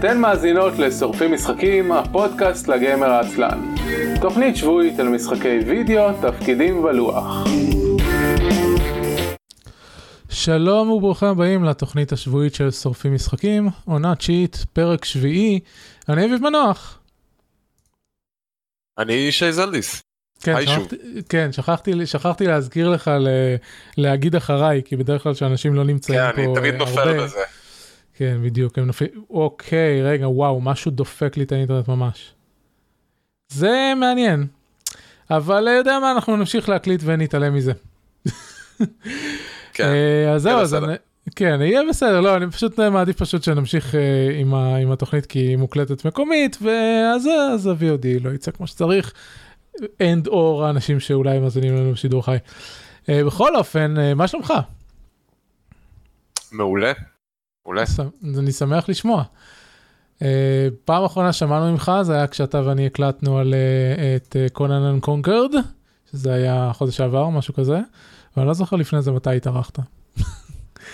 אתן מאזינות לשורפים משחקים, הפודקאסט לגמר העצלן. תוכנית שבועית על משחקי וידאו, תפקידים ולוח. שלום וברוכים הבאים לתוכנית השבועית של שורפים משחקים, עונה תשיעית, פרק שביעי, אני אביב מנוח. אני שי זלדיס. כן. שכחתי, כן שכחתי, שכחתי להזכיר לך ל, להגיד אחריי, כי בדרך כלל שאנשים לא נמצאים כן, פה אני תמיד אה, נופל הרבה. בזה. כן, בדיוק, הם נופלים, אוקיי, רגע, וואו, משהו דופק לי את האינטרנט ממש. זה מעניין. אבל אה, יודע מה, אנחנו נמשיך להקליט ונתעלם מזה. כן, אה, אז זהו, אז. אני, כן, יהיה בסדר, לא, אני פשוט מעדיף פשוט שנמשיך אה, עם, ה, עם התוכנית כי היא מוקלטת מקומית, ואז אז ה-VOD לא יצא כמו שצריך, and or האנשים שאולי מאזינים לנו בשידור חי. אה, בכל אופן, אה, מה שלומך? מעולה. מעולה. אני שמח לשמוע. אה, פעם אחרונה שמענו ממך זה היה כשאתה ואני הקלטנו על אה, את Conan Unconquered, שזה היה חודש שעבר משהו כזה, ואני לא זוכר לפני זה מתי התארחת.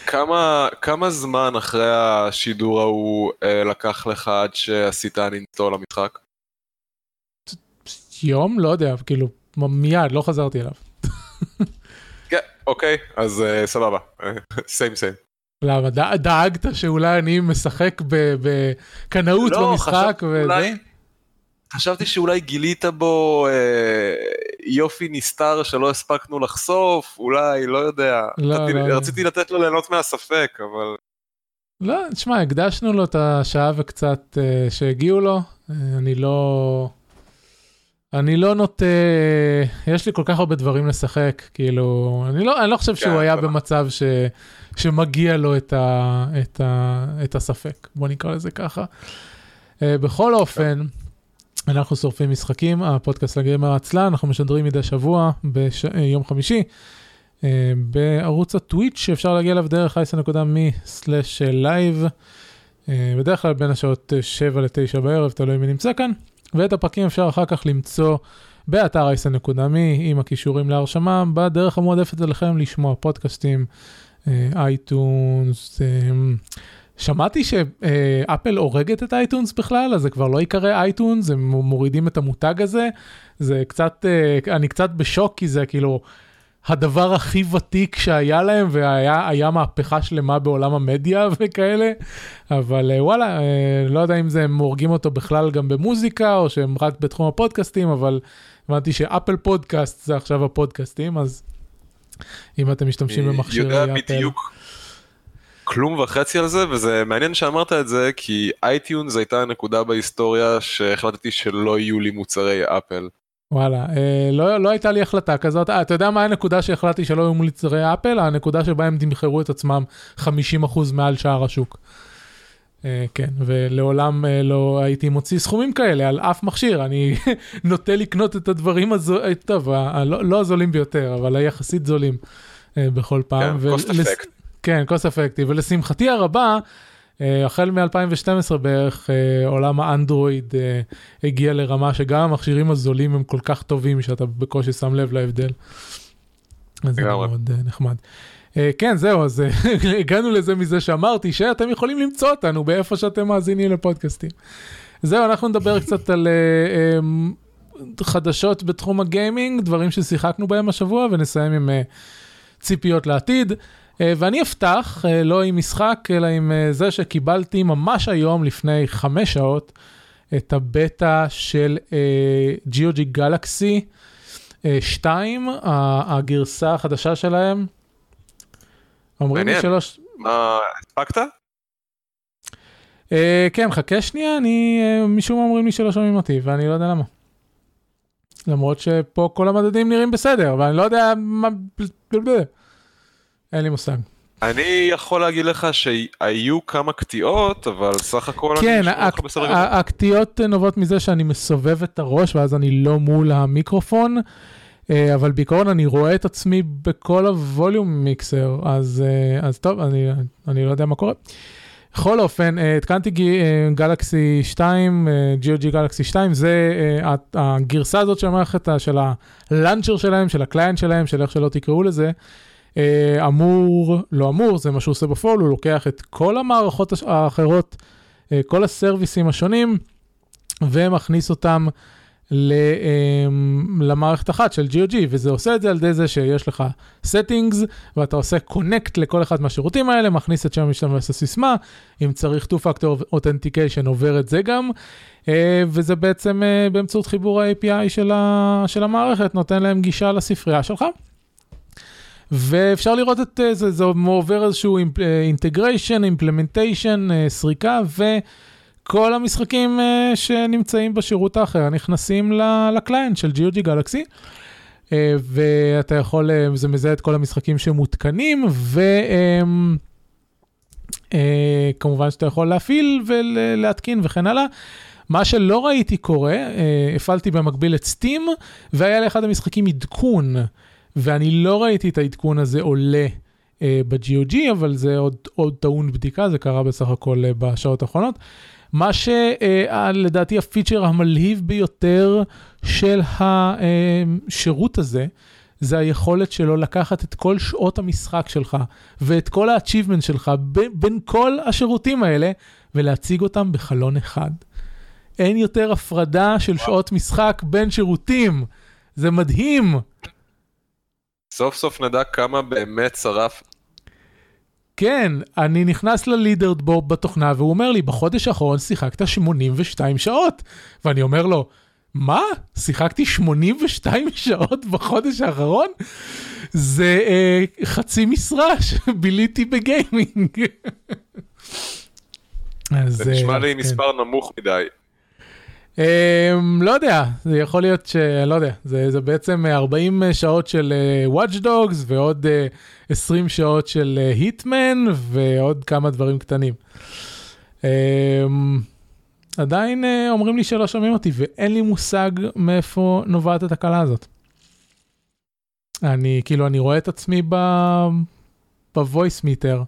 כמה כמה זמן אחרי השידור ההוא אה, לקח לך עד שעשית uninstall למשחק? יום? לא יודע, כאילו מיד, לא חזרתי אליו. כן, אוקיי, אז אה, סבבה. סיים סיים. למה? דאגת שאולי אני משחק בקנאות לא, במשחק וזה? חשבתי שאולי גילית בו אה, יופי נסתר שלא הספקנו לחשוף, אולי, לא יודע. לא, רציתי- לא, לא. רציתי לתת לו ליהנות מהספק, אבל... לא, תשמע, הקדשנו לו את השעה וקצת uh, שהגיעו לו, uh, אני לא... אני לא נוטה, יש לי כל כך הרבה דברים לשחק, כאילו, אני לא, אני לא חושב שהוא כן, היה. במצב ש, שמגיע לו את, ה, את, ה, את הספק, בוא נקרא לזה ככה. Uh, בכל אופן, אנחנו שורפים משחקים, הפודקאסט לגמר העצלן, אנחנו משדרים מדי שבוע ביום חמישי. אה, בערוץ הטוויץ' שאפשר להגיע אליו דרך אה, בדרך כלל בין השעות 7 ל-9 בערב, תלוי מי נמצא כאן, ואת הפרקים אפשר אחר כך למצוא באתר אייסן.מי עם הקישורים להרשמה, בדרך המועדפת אליכם לשמוע פודקאסטים, אה, iTunes, אה, שמעתי שאפל הורגת את iTunes בכלל, אז זה כבר לא ייקרא iTunes, הם מורידים את המותג הזה, זה קצת, אה, אני קצת בשוק כי זה כאילו הדבר הכי ותיק שהיה להם, והיה היה מהפכה שלמה בעולם המדיה וכאלה, אבל אה, וואלה, אה, לא יודע אם זה הם הורגים אותו בכלל גם במוזיקה, או שהם רק בתחום הפודקאסטים, אבל הבנתי ש Apple Podcast זה עכשיו הפודקאסטים, אז אם אתם משתמשים אני במכשירי יודע. בדיוק כלום וחצי על זה, וזה מעניין שאמרת את זה, כי iTunes הייתה הנקודה בהיסטוריה שהחלטתי שלא יהיו לי מוצרי אפל. וואלה, אה, לא, לא הייתה לי החלטה כזאת. אה, אתה יודע מה הנקודה שהחלטתי שלא יהיו מוצרי אפל? הנקודה שבה הם תמכרו את עצמם 50% מעל שער השוק. אה, כן, ולעולם אה, לא הייתי מוציא סכומים כאלה על אף מכשיר. אני נוטה לקנות את הדברים הזולים, טוב, ה- ה- לא לא הזולים ביותר, אבל היחסית זולים אה, בכל פעם. כן, ולס- effect. כן, קוסט אפקטי, ולשמחתי הרבה, אה, החל מ-2012 בערך, אה, עולם האנדרואיד אה, הגיע לרמה שגם המכשירים הזולים הם כל כך טובים שאתה בקושי שם לב להבדל. אז זה. מאוד אה, נחמד. אה, כן, זהו, אז אה, הגענו לזה מזה שאמרתי שאתם יכולים למצוא אותנו באיפה שאתם מאזינים לפודקאסטים. זהו, אנחנו נדבר קצת על אה, אה, חדשות בתחום הגיימינג, דברים ששיחקנו בהם השבוע, ונסיים עם אה, ציפיות לעתיד. אה, ואני אפתח, אה, לא עם משחק, אלא עם אה, זה שקיבלתי ממש היום, לפני חמש שעות, את הבטא של GOG גלקסי 2, הגרסה החדשה שלהם. אומרים לי. שלוש... מה, הספקת? כן, חכה שנייה, אני... משום מה אומרים לי שלא שומעים אותי, ואני לא יודע למה. למרות שפה כל המדדים נראים בסדר, ואני לא יודע מה... אין לי מושג. אני יכול להגיד לך שהיו כמה קטיעות, אבל סך הכל אני כן, אשמע אותך הק- בסדר גמור. ה- הקטיעות נובעות מזה שאני מסובב את הראש ואז אני לא מול המיקרופון, אה, אבל בעיקרון אני רואה את עצמי בכל הווליום מיקסר, אז, אה, אז טוב, אני, אני לא יודע מה קורה. בכל אופן, אה, התקנתי גלקסי 2, GOG גלקסי 2, זה הגרסה הזאת של המערכת, של הלאנצ'ר שלהם, של הקליינט שלהם, של איך שלא תקראו לזה. אה, אמור, לא אמור, זה מה שהוא עושה בפועל, הוא לוקח את כל המערכות האחרות, אה, כל הסרוויסים השונים, ומכניס אותם אה, למערכת אחת של GOG, וזה עושה את זה על ידי זה שיש לך settings, ואתה עושה connect לכל אחד מהשירותים האלה, מכניס את שם המשתמש לסיסמה, אם צריך two-factor authentication עובר את זה גם, אה, וזה בעצם באמצעות חיבור ה-API של, של המערכת, נותן להם גישה לספרייה שלך. ואפשר לראות את אה, זה, זה עובר איזשהו integration, implementation, סריקה, וכל המשחקים אה, שנמצאים בשירות האחר נכנסים ל client של GOG. אה, ואתה יכול, אה, זה מזהה את כל המשחקים שמותקנים, וכמובן שאתה יכול להפעיל ולהתקין וכן הלאה. מה שלא ראיתי קורה, אה, הפעלתי במקביל את Steam, והיה לאחד המשחקים עדכון, ואני לא ראיתי את העדכון הזה עולה אה, ב-GOG, אבל זה עוד, עוד טעון בדיקה, זה קרה בסך הכל אה, בשעות האחרונות. מה שלדעתי הפיצ'ר המלהיב ביותר של השירות הזה, זה היכולת שלו לקחת את כל שעות המשחק שלך ואת כל ה-achievement שלך בין, בין כל השירותים האלה ולהציג אותם בחלון אחד. אין יותר הפרדה של שעות משחק בין שירותים. זה מדהים. סוף סוף נדע כמה באמת שרף. כן, אני נכנס ללידרד בורד בתוכנה והוא אומר לי, בחודש האחרון שיחקת 82 שעות. ואני אומר לו, מה? שיחקתי 82 שעות בחודש האחרון? זה אה, חצי משרה שביליתי בגיימינג. אז, זה נשמע אה, לי כן. מספר נמוך מדי. Um, לא יודע, זה יכול להיות ש... לא יודע, זה, זה בעצם 40 שעות של uh, Watch Dogs ועוד uh, 20 שעות של Hitman ועוד כמה דברים קטנים. Um, עדיין uh, אומרים לי שלא שומעים אותי ואין לי מושג מאיפה נובעת התקלה הזאת. אני כאילו, אני רואה את עצמי ב... ב-voice meter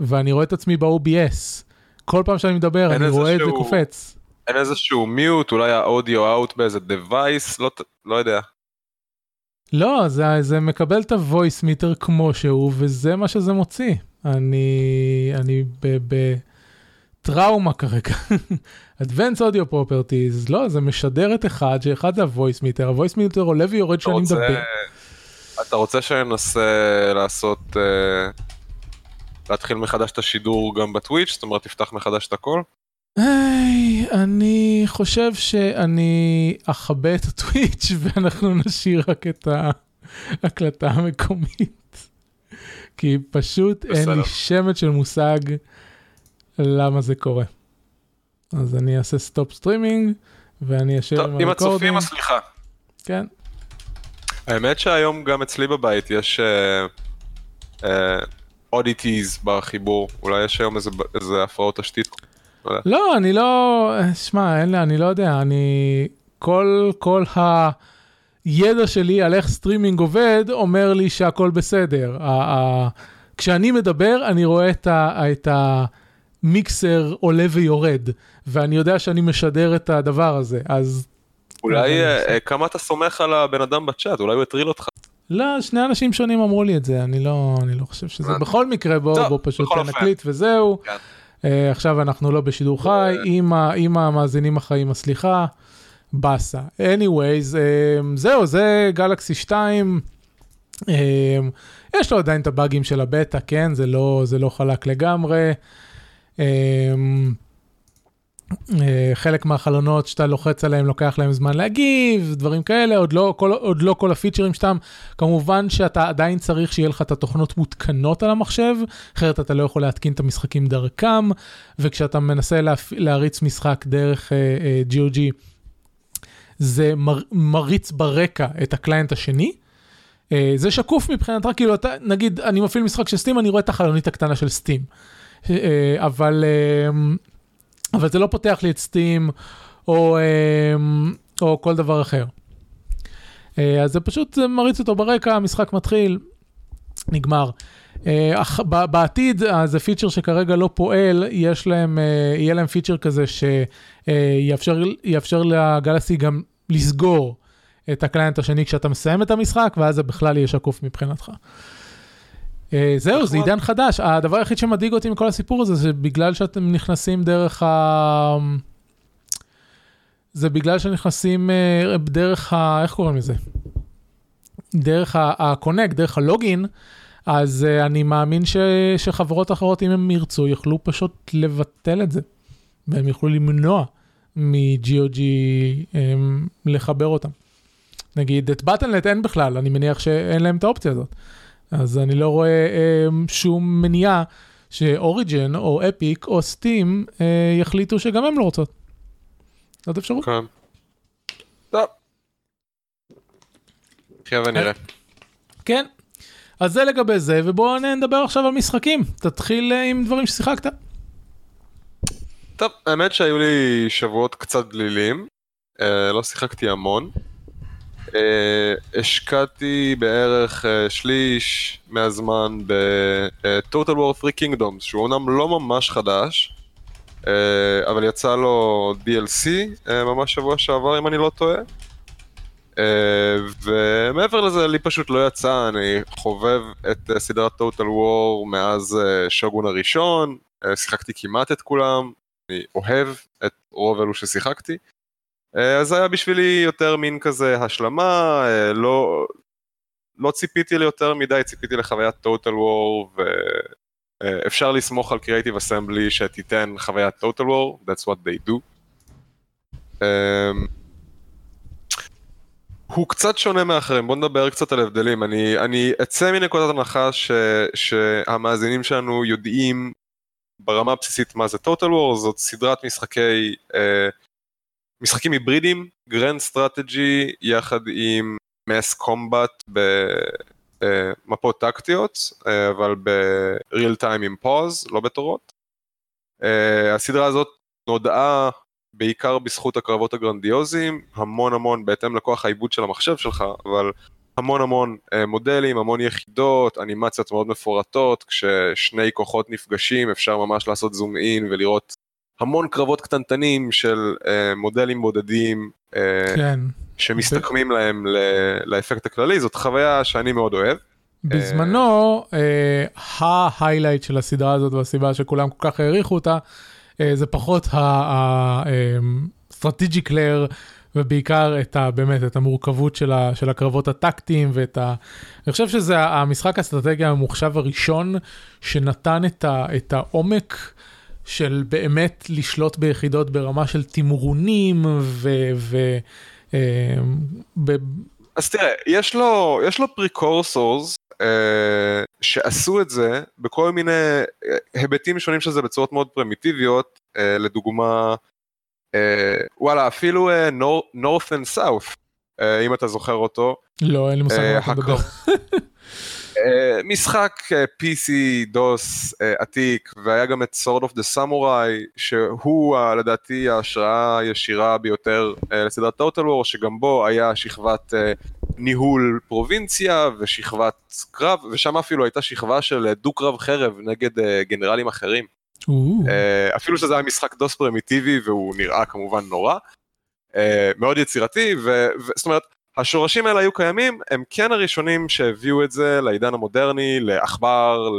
ואני רואה את עצמי ב-OBS. כל פעם שאני מדבר אני רואה את זה קופץ. אין איזשהו מיוט, אולי האודיו אאוט באיזה device, לא, לא יודע. לא, זה, זה מקבל את ה-voice meter כמו שהוא, וזה מה שזה מוציא. אני, אני בטראומה כרגע. Advanced Audio Properties, לא, זה משדר את אחד, שאחד זה ה-voice meter, ה-voice meter עולה ויורד כשאני רוצה, מדבר. אתה רוצה שננסה לעשות, אה, להתחיל מחדש את השידור גם ב Twitch, זאת אומרת תפתח מחדש את הכל? היי, אני חושב שאני אכבה את ה Twitch ואנחנו נשאיר רק את ההקלטה המקומית. כי פשוט אין בסדר. לי שמץ של מושג למה זה קורה. אז אני אעשה stop streaming ואני טוב, עם ה recording. הצופים הסליחה. כן. האמת שהיום גם אצלי בבית יש oddities בחיבור, אולי יש היום איזה, איזה הפרעות תשתית. לא יודע. לא, אני לא, שמע, אין לי, אני לא יודע, אני, כל, כל הידע שלי על איך סטרימינג עובד, אומר לי שהכל בסדר. ה, ה, כשאני מדבר, אני רואה את, ה, את המיקסר עולה ויורד, ואני יודע שאני משדר את הדבר הזה, אז אולי אבל- אה, אה, כמה אתה סומך על הבן אדם בצ'אט, אולי הוא הטריל אותך. לא, שני אנשים שונים אמרו לי את זה, אני לא, אני לא חושב שזה. בכל מקרה, בוא, טוב, בוא פשוט. נקליט וזהו. כן. Uh, עכשיו אנחנו לא בשידור חי, עם, ה, עם המאזינים החיים הסליחה, באסה. anyways, um, זהו, זה גלקסי 2. Um, יש לו עדיין את הבאגים של הבטא, כן? זה לא, זה לא חלק לגמרי. Uh, חלק מהחלונות שאתה לוחץ עליהם לוקח להם זמן להגיב, דברים כאלה, עוד לא כל, עוד לא כל הפיצ'רים שאתם. כמובן שאתה עדיין צריך שיהיה לך את התוכנות מותקנות על המחשב, אחרת אתה לא יכול להתקין את המשחקים דרכם, וכשאתה מנסה להפ... להריץ משחק דרך uh, uh, GOG, זה מר... מריץ ברקע את הקליינט השני. Uh, זה שקוף מבחינתך, כאילו אתה, נגיד, אני מפעיל משחק של סטים, אני רואה את החלונית הקטנה של סטים. Uh, אבל, uh, אבל זה לא פותח לי את סטים, או, uh, או כל דבר אחר. אה, אז זה פשוט מריץ אותו ברקע, המשחק מתחיל, נגמר. אה, אך- ב- בעתיד, אה, זה feature שכרגע לא פועל, יש להם, אה, יהיה להם feature כזה שיאפשר יאפשר ל Galaxy גם לסגור את ה client השני כשאתה מסיים את המשחק, ואז זה בכלל יהיה שקוף מבחינתך. אה, זהו, זה נחמד. עידן חדש. הדבר היחיד שמדאיג אותי מכל הסיפור הזה, זה בגלל שאתם נכנסים דרך ה... זה בגלל שנכנסים אה, דרך ה... איך קוראים לזה? דרך ה-connect, דרך הלוגין, אז אה, אני מאמין ש... שחברות אחרות, אם הם ירצו, יוכלו פשוט לבטל את זה. והם יוכלו למנוע מ-GOG um, לחבר אותם. נגיד, את בטלנט אין בכלל, אני מניח שאין להם את האופציה הזאת. אז אני לא רואה um, שום מניעה שאוריג'ן או אפיק או סטים uh, יחליטו שגם הם לא רוצות. זאת אפשרות. כן. טוב. נחיה ונראה. כן. אז זה לגבי זה, ובואו נדבר עכשיו על משחקים. תתחיל uh, עם דברים ששיחקת. טוב, האמת שהיו לי שבועות קצת דלילים, אה, לא שיחקתי המון. אה, השקעתי בערך אה, שליש מהזמן ב-Total War 3 Kingdoms, שהוא אומנם לא ממש חדש, אה, אבל יצא לו DLC אה, ממש שבוע שעבר אם אני לא טועה. אה, ומעבר לזה לי פשוט לא יצא, אני חובב את אה, סדרת Total War מאז אה, שוגון הראשון, אה, שיחקתי כמעט את כולם, אני אוהב את רוב אלו ששיחקתי. אה, אז זה היה בשבילי יותר מין כזה השלמה, אה, לא, לא ציפיתי ליותר מדי, ציפיתי לחוויית Total War ואפשר לסמוך על Creative Assembly שתיתן חוויית Total War, that's what they do. אמ, הוא קצת שונה מאחרים, בוא נדבר קצת על הבדלים. אני, אני אצא מנקודת הנחה ש, שהמאזינים שלנו יודעים ברמה הבסיסית מה זה Total War, זאת סדרת משחקי, אה, משחקים היברידיים, grand strategy יחד עם mass combat במפות טקטיות, אה, אבל ב-real time עם pause, לא בתורות. אה, הסדרה הזאת נודעה בעיקר בזכות הקרבות הגרנדיוזיים, המון המון בהתאם לכוח העיבוד של המחשב שלך, אבל המון המון אה, מודלים, המון יחידות, אנימציות מאוד מפורטות, כששני כוחות נפגשים אפשר ממש לעשות זום אין ולראות המון קרבות קטנטנים של אה, מודלים בודדים אה, כן. שמסתכמים להם ל- לאפקט הכללי, זאת חוויה שאני מאוד אוהב. בזמנו, ההיילייט של הסדרה הזאת והסיבה שכולם כל כך העריכו אותה, אה, זה פחות ה-strategic layer, ובעיקר את ה, באמת, את המורכבות של, ה, של הקרבות הטקטיים ואת ה... אני חושב שזה המשחק האסטרטגיה הממוחשב הראשון שנתן את, ה, את העומק של באמת לשלוט ביחידות ברמה של תמרונים ו... ו אה, ב- אז תראה, יש לו, יש לו precursors אה, שעשו את זה בכל מיני אה, היבטים שונים של זה בצורות מאוד פרימיטיביות, אה, לדוגמה, אה, וואלה, אפילו אה, North and South, אה, אם אתה זוכר אותו, לא, אין לי מושג אה, מה אתה מדבר. אה, משחק אה, PC DOS אה, עתיק והיה גם את Sword of the Samurai שהוא לדעתי ההשראה הישירה ביותר לסדרת Total War שגם בו היה שכבת ניהול פרובינציה ושכבת קרב ושם אפילו הייתה שכבה של דו-קרב חרב נגד גנרלים אחרים. אפילו שזה היה משחק דוס פרימיטיבי והוא נראה כמובן נורא. מאוד יצירתי, ו- ו- זאת אומרת, השורשים האלה היו קיימים, הם כן הראשונים שהביאו את זה לעידן המודרני, לעכבר,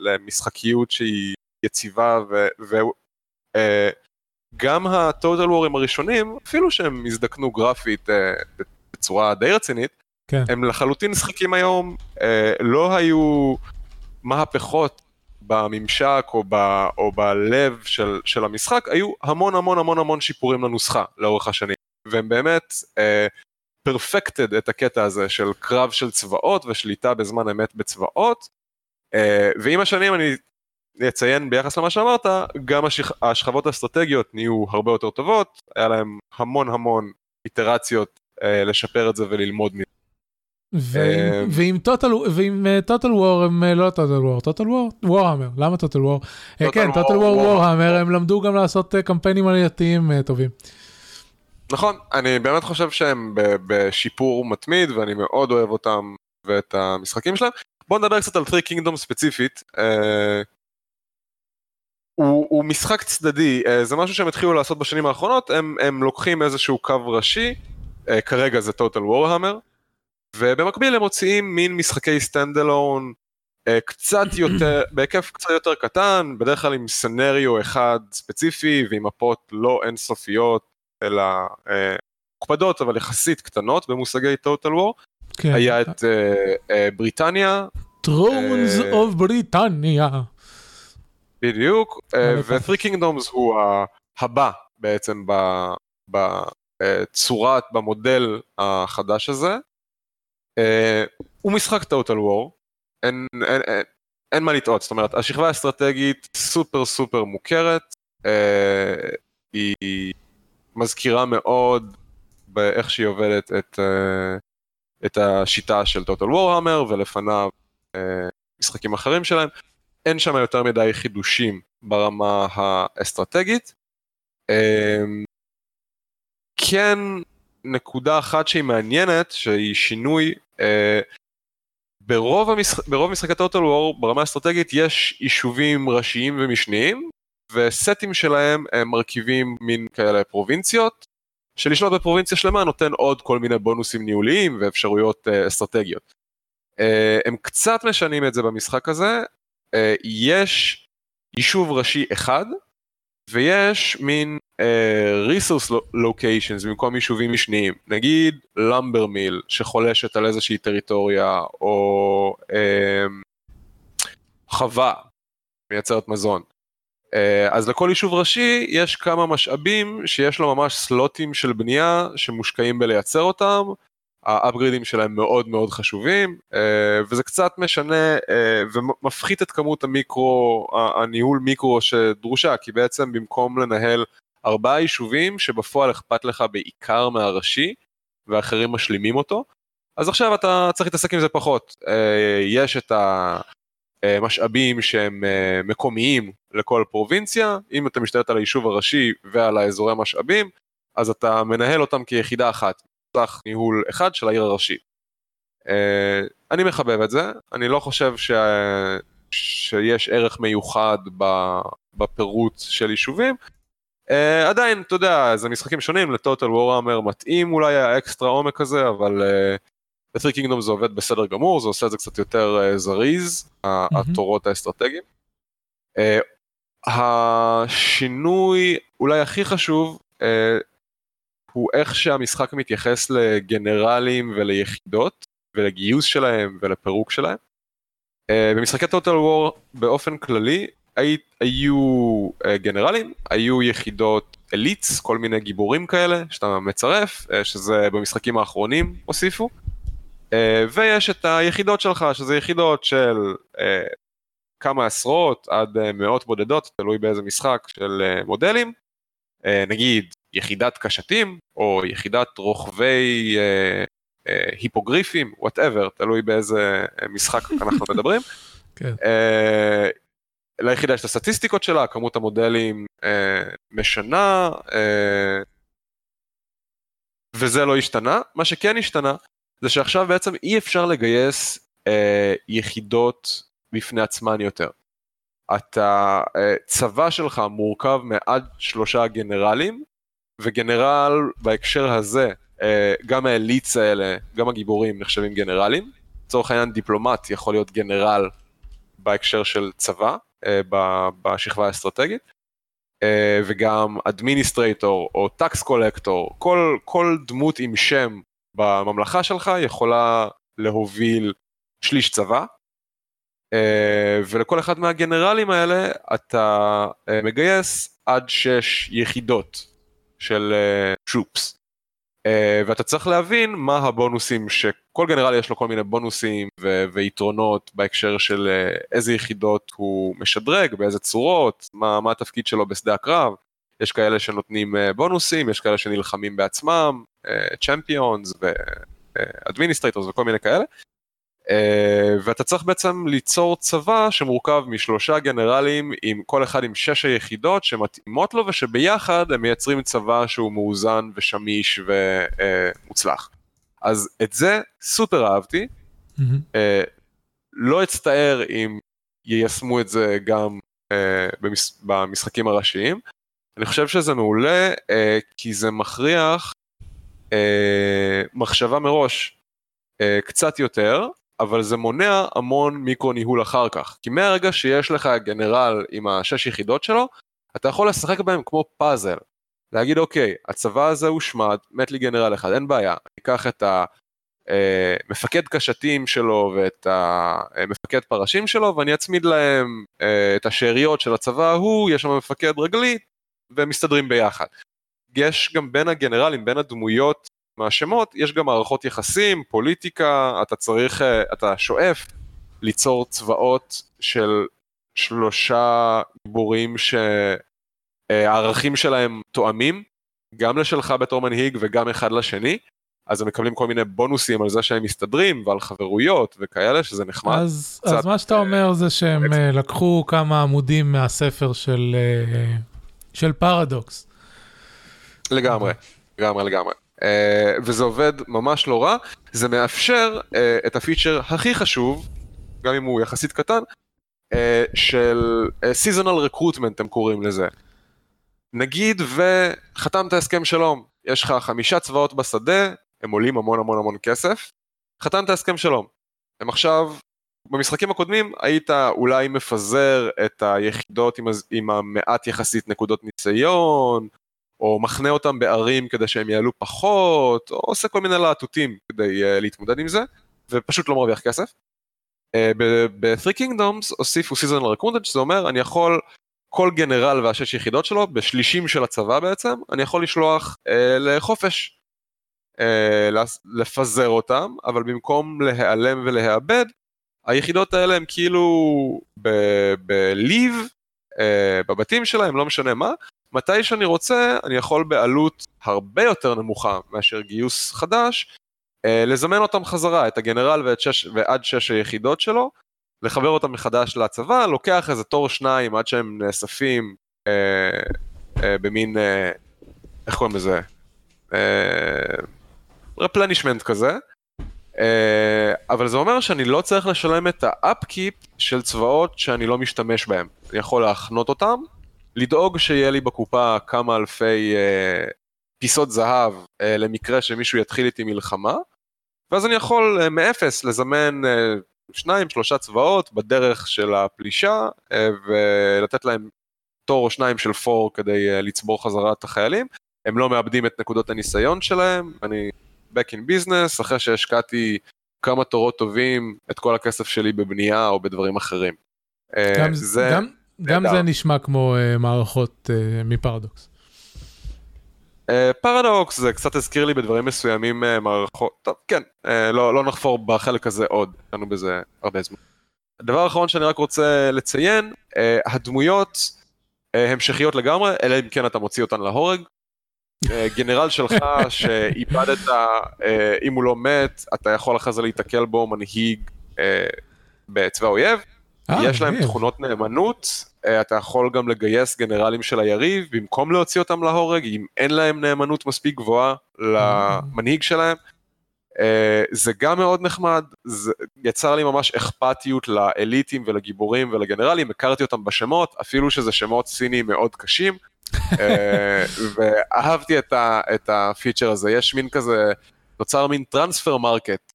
למשחקיות שהיא יציבה, וגם ה-Total War'ים הראשונים, אפילו שהם הזדקנו גרפית אה, בצורה די רצינית, כן. הם לחלוטין משחקים היום, אה, לא היו מהפכות בממשק או, ב, או בלב של, של המשחק, היו המון המון המון המון שיפורים לנוסחה לאורך השנים, והם באמת פרפקטד uh, את הקטע הזה של קרב של צבאות ושליטה בזמן אמת בצבאות, uh, ועם השנים אני אציין ביחס למה שאמרת, גם השכ... השכבות האסטרטגיות נהיו הרבה יותר טובות, היה להם המון המון איטרציות uh, לשפר את זה וללמוד מזה. ועם- אה, ועם טוטל ועם טוטל וור הם אה, לא טוטל וור, טוטל וור? וורהמר, למה טוטל וור? כן, טוטל וור. וורהמר, הם למדו גם לעשות אה, קמפיינים עלייתיים אה, טובים. נכון, אני באמת חושב שהם בשיפור מתמיד ואני מאוד אוהב אותם ואת המשחקים שלהם. בואו נדבר קצת על 3 Kingdom ספציפית. אה, הוא, הוא משחק צדדי, אה, זה משהו שהם התחילו לעשות בשנים האחרונות, הם, הם לוקחים איזשהו קו ראשי, אה, כרגע זה Total Warhammer, ובמקביל הם מוציאים מין משחקי stand alone קצת יותר, בהיקף קצת יותר קטן, בדרך כלל עם scenario אחד ספציפי ועם מפות לא אינסופיות, אלא אה, מוקפדות אבל יחסית קטנות במושגי Total War. כן. היה את אה, אה, בריטניה, Thrones of בריטניה. בדיוק, ו-3 Kingdoms הוא הבא בעצם בצורת, במודל החדש הזה. הוא משחק Total War, אין, אין, אין, אין מה לטעות, זאת אומרת, השכבה האסטרטגית סופר סופר מוכרת, אה, היא מזכירה מאוד באיך שהיא עובדת את, אה, את השיטה של Total Warhammer ולפניו אה, משחקים אחרים שלהם. אין שם יותר מדי חידושים ברמה האסטרטגית. אמ, כן, נקודה אחת שהיא מעניינת, שהיא שינוי, אה, ברוב, המשח... ברוב משחקי טוטל וור ברמה האסטרטגית יש יישובים ראשיים ומשניים, וסטים שלהם הם מרכיבים מין כאלה פרובינציות, שלשלוט בפרובינציה שלמה נותן עוד כל מיני בונוסים ניהוליים ואפשרויות אה, אסטרטגיות. אה, הם קצת משנים את זה במשחק הזה, אה, יש יישוב ראשי אחד, ויש מין uh, resource lo- locations במקום יישובים משניים, נגיד mill שחולשת על איזושהי טריטוריה, או uh, חווה מייצרת מזון. Uh, אז לכל יישוב ראשי יש כמה משאבים שיש לו ממש סלוטים של בנייה שמושקעים בלייצר אותם, האפגרידים שלהם מאוד מאוד חשובים, אה, וזה קצת משנה אה, ומפחית את כמות המיקרו, הניהול מיקרו שדרושה, כי בעצם במקום לנהל ארבעה יישובים שבפועל אכפת לך בעיקר מהראשי, ואחרים משלימים אותו, אז עכשיו אתה צריך להתעסק עם זה פחות. אה, יש את המשאבים שהם מקומיים לכל פרובינציה, אם אתה משתלט על היישוב הראשי ועל האזורי המשאבים, אז אתה מנהל אותם כיחידה אחת. סך ניהול אחד של העיר הראשית. Uh, אני מחבב את זה, אני לא חושב ש... שיש ערך מיוחד בפירוט של יישובים. Uh, עדיין, אתה יודע, זה משחקים שונים, לטוטל וורהמר מתאים אולי האקסטרה עומק הזה, אבל ב-3 uh, קינגדום זה עובד בסדר גמור, זה עושה את זה קצת יותר uh, זריז, mm-hmm. התורות האסטרטגיים. Uh, השינוי אולי הכי חשוב, uh, הוא איך שהמשחק מתייחס לגנרלים וליחידות ולגיוס שלהם ולפירוק שלהם. Uh, במשחקי טוטל וור באופן כללי הי, היו uh, גנרלים, היו יחידות אליטס, כל מיני גיבורים כאלה שאתה מצרף, uh, שזה במשחקים האחרונים הוסיפו. Uh, ויש את היחידות שלך, שזה יחידות של uh, כמה עשרות עד uh, מאות בודדות, תלוי באיזה משחק של uh, מודלים. Uh, נגיד יחידת קשתים, או יחידת רוכבי אה, אה, היפוגריפים, וואטאבר, תלוי באיזה אה, משחק אנחנו מדברים. כן. אה, ליחידה יש את הסטטיסטיקות שלה, כמות המודלים אה, משנה, אה, וזה לא השתנה. מה שכן השתנה, זה שעכשיו בעצם אי אפשר לגייס אה, יחידות בפני עצמן יותר. אתה, אה, צבא שלך מורכב מעד שלושה גנרלים, וגנרל בהקשר הזה, אה, גם ה elites האלה, גם הגיבורים נחשבים גנרלים. לצורך העניין diplomat יכול להיות גנרל בהקשר של צבא, אה, בשכבה האסטרטגית. אה, וגם administrator או tax collector, כל, כל דמות עם שם בממלכה שלך יכולה להוביל שליש צבא. ולכל אחד מהגנרלים האלה אתה מגייס עד שש יחידות של טרופס. Uh, ואתה צריך להבין מה הבונוסים שכל גנרל יש לו כל מיני בונוסים ו- ויתרונות בהקשר של איזה יחידות הוא משדרג, באיזה צורות, מה, מה התפקיד שלו בשדה הקרב. יש כאלה שנותנים uh, בונוסים, יש כאלה שנלחמים בעצמם, champions uh, ו administrators uh, וכל מיני כאלה. ואתה צריך בעצם ליצור צבא שמורכב משלושה גנרלים עם כל אחד עם שש היחידות שמתאימות לו ושביחד הם מייצרים צבא שהוא מאוזן ושמיש ומוצלח. אז את זה סופר אהבתי, mm-hmm. לא אצטער אם יישמו את זה גם במש... במשחקים הראשיים. אני חושב שזה מעולה uh, כי זה מכריח uh, מחשבה מראש uh, קצת יותר. אבל זה מונע המון מיקרו ניהול אחר כך. כי מהרגע שיש לך גנרל עם השש יחידות שלו, אתה יכול לשחק בהם כמו פאזל. להגיד אוקיי, הצבא הזה הושמד, מת לי גנרל אחד, אין בעיה, אני אקח את המפקד אה, קשתים שלו ואת המפקד פרשים שלו ואני אצמיד להם אה, את השאריות של הצבא ההוא, יש שם מפקד רגלי והם מסתדרים ביחד. יש גם בין הגנרלים, בין הדמויות מהשמות, יש גם מערכות יחסים, פוליטיקה, אתה צריך, אה, אתה שואף ליצור צבאות של שלושה גיבורים שהערכים שלהם תואמים, גם לשלך בתור מנהיג וגם אחד לשני, אז הם מקבלים כל מיני בונוסים על זה שהם מסתדרים ועל חברויות וכאלה, שזה נחמד. אז, קצת, אז מה שאתה אומר זה שהם uh, לקחו כמה עמודים מהספר של, של פרדוקס. לגמרי, לגמרי, לגמרי. Uh, וזה עובד ממש לא רע, זה מאפשר uh, את הפיצ'ר הכי חשוב, גם אם הוא יחסית קטן, uh, של uh, רקרוטמנט הם קוראים לזה. נגיד וחתמת הסכם שלום, יש לך חמישה צבאות בשדה, הם עולים המון המון המון כסף, חתמת הסכם שלום. הם עכשיו, במשחקים הקודמים היית אולי מפזר את היחידות עם, עם המעט יחסית נקודות ניסיון, או מחנה אותם בערים כדי שהם יעלו פחות, או עושה כל מיני להטוטים כדי uh, להתמודד עם זה, ופשוט לא מרוויח כסף. Uh, ב-3 Kingdoms הוסיפו סיזונל רקונדד, שזה אומר אני יכול, כל גנרל והשש יחידות שלו, בשלישים של הצבא בעצם, אני יכול לשלוח uh, לחופש, לפזר אותם, אבל במקום להיעלם ולהיאבד, היחידות האלה הם כאילו ב-leave, uh, בבתים שלהם, לא משנה מה, מתי שאני רוצה, אני יכול בעלות הרבה יותר נמוכה מאשר גיוס חדש, אה, לזמן אותם חזרה, את הגנרל ואת שש, ועד שש היחידות שלו, לחבר אותם מחדש לצבא, לוקח איזה תור שניים עד שהם נאספים אה, אה, במין, אה, איך קוראים לזה? רפלנישמנט אה, כזה. Uh, אבל זה אומר שאני לא צריך לשלם את האפקיפ של צבאות שאני לא משתמש בהם. אני יכול להחנות אותם, לדאוג שיהיה לי בקופה כמה אלפי אה, פיסות זהב אה, למקרה שמישהו יתחיל איתי מלחמה, ואז אני יכול אה, מאפס לזמן אה, שניים, שלושה צבאות בדרך של הפלישה, אה, ולתת להם תור או שניים של פור כדי אה, לצבור חזרה את החיילים. הם לא מאבדים את נקודות הניסיון שלהם, אני back in business, אחרי שהשקעתי כמה תורות טובים, את כל הכסף שלי בבנייה או בדברים אחרים. אה, גם, זה... גם, גם זה נשמע כמו uh, מערכות uh, מפרדוקס. Uh, פרדוקס זה קצת הזכיר לי בדברים מסוימים uh, מערכות, טוב כן, uh, לא, לא נחפור בחלק הזה עוד, לנו בזה הרבה זמן. הדבר האחרון שאני רק רוצה לציין, uh, הדמויות uh, המשכיות לגמרי, אלא אם כן אתה מוציא אותן להורג. Uh, גנרל שלך שאיבדת, uh, אם הוא לא מת, אתה יכול אחרי זה להיתקל בו מנהיג uh, בצבא אויב. אה, יש להם תכונות נאמנות, אה, אתה יכול גם לגייס גנרלים של היריב במקום להוציא אותם להורג, אם אין להם נאמנות מספיק גבוהה למנהיג שלהם. אה, זה גם מאוד נחמד, זה יצר לי ממש אכפתיות לאליטים ולגיבורים ולגנרלים, הכרתי אותם בשמות, אפילו שזה שמות סינים מאוד קשים, ואהבתי את, ה, את הפיצ'ר הזה, יש מין כזה, נוצר מין transfer market,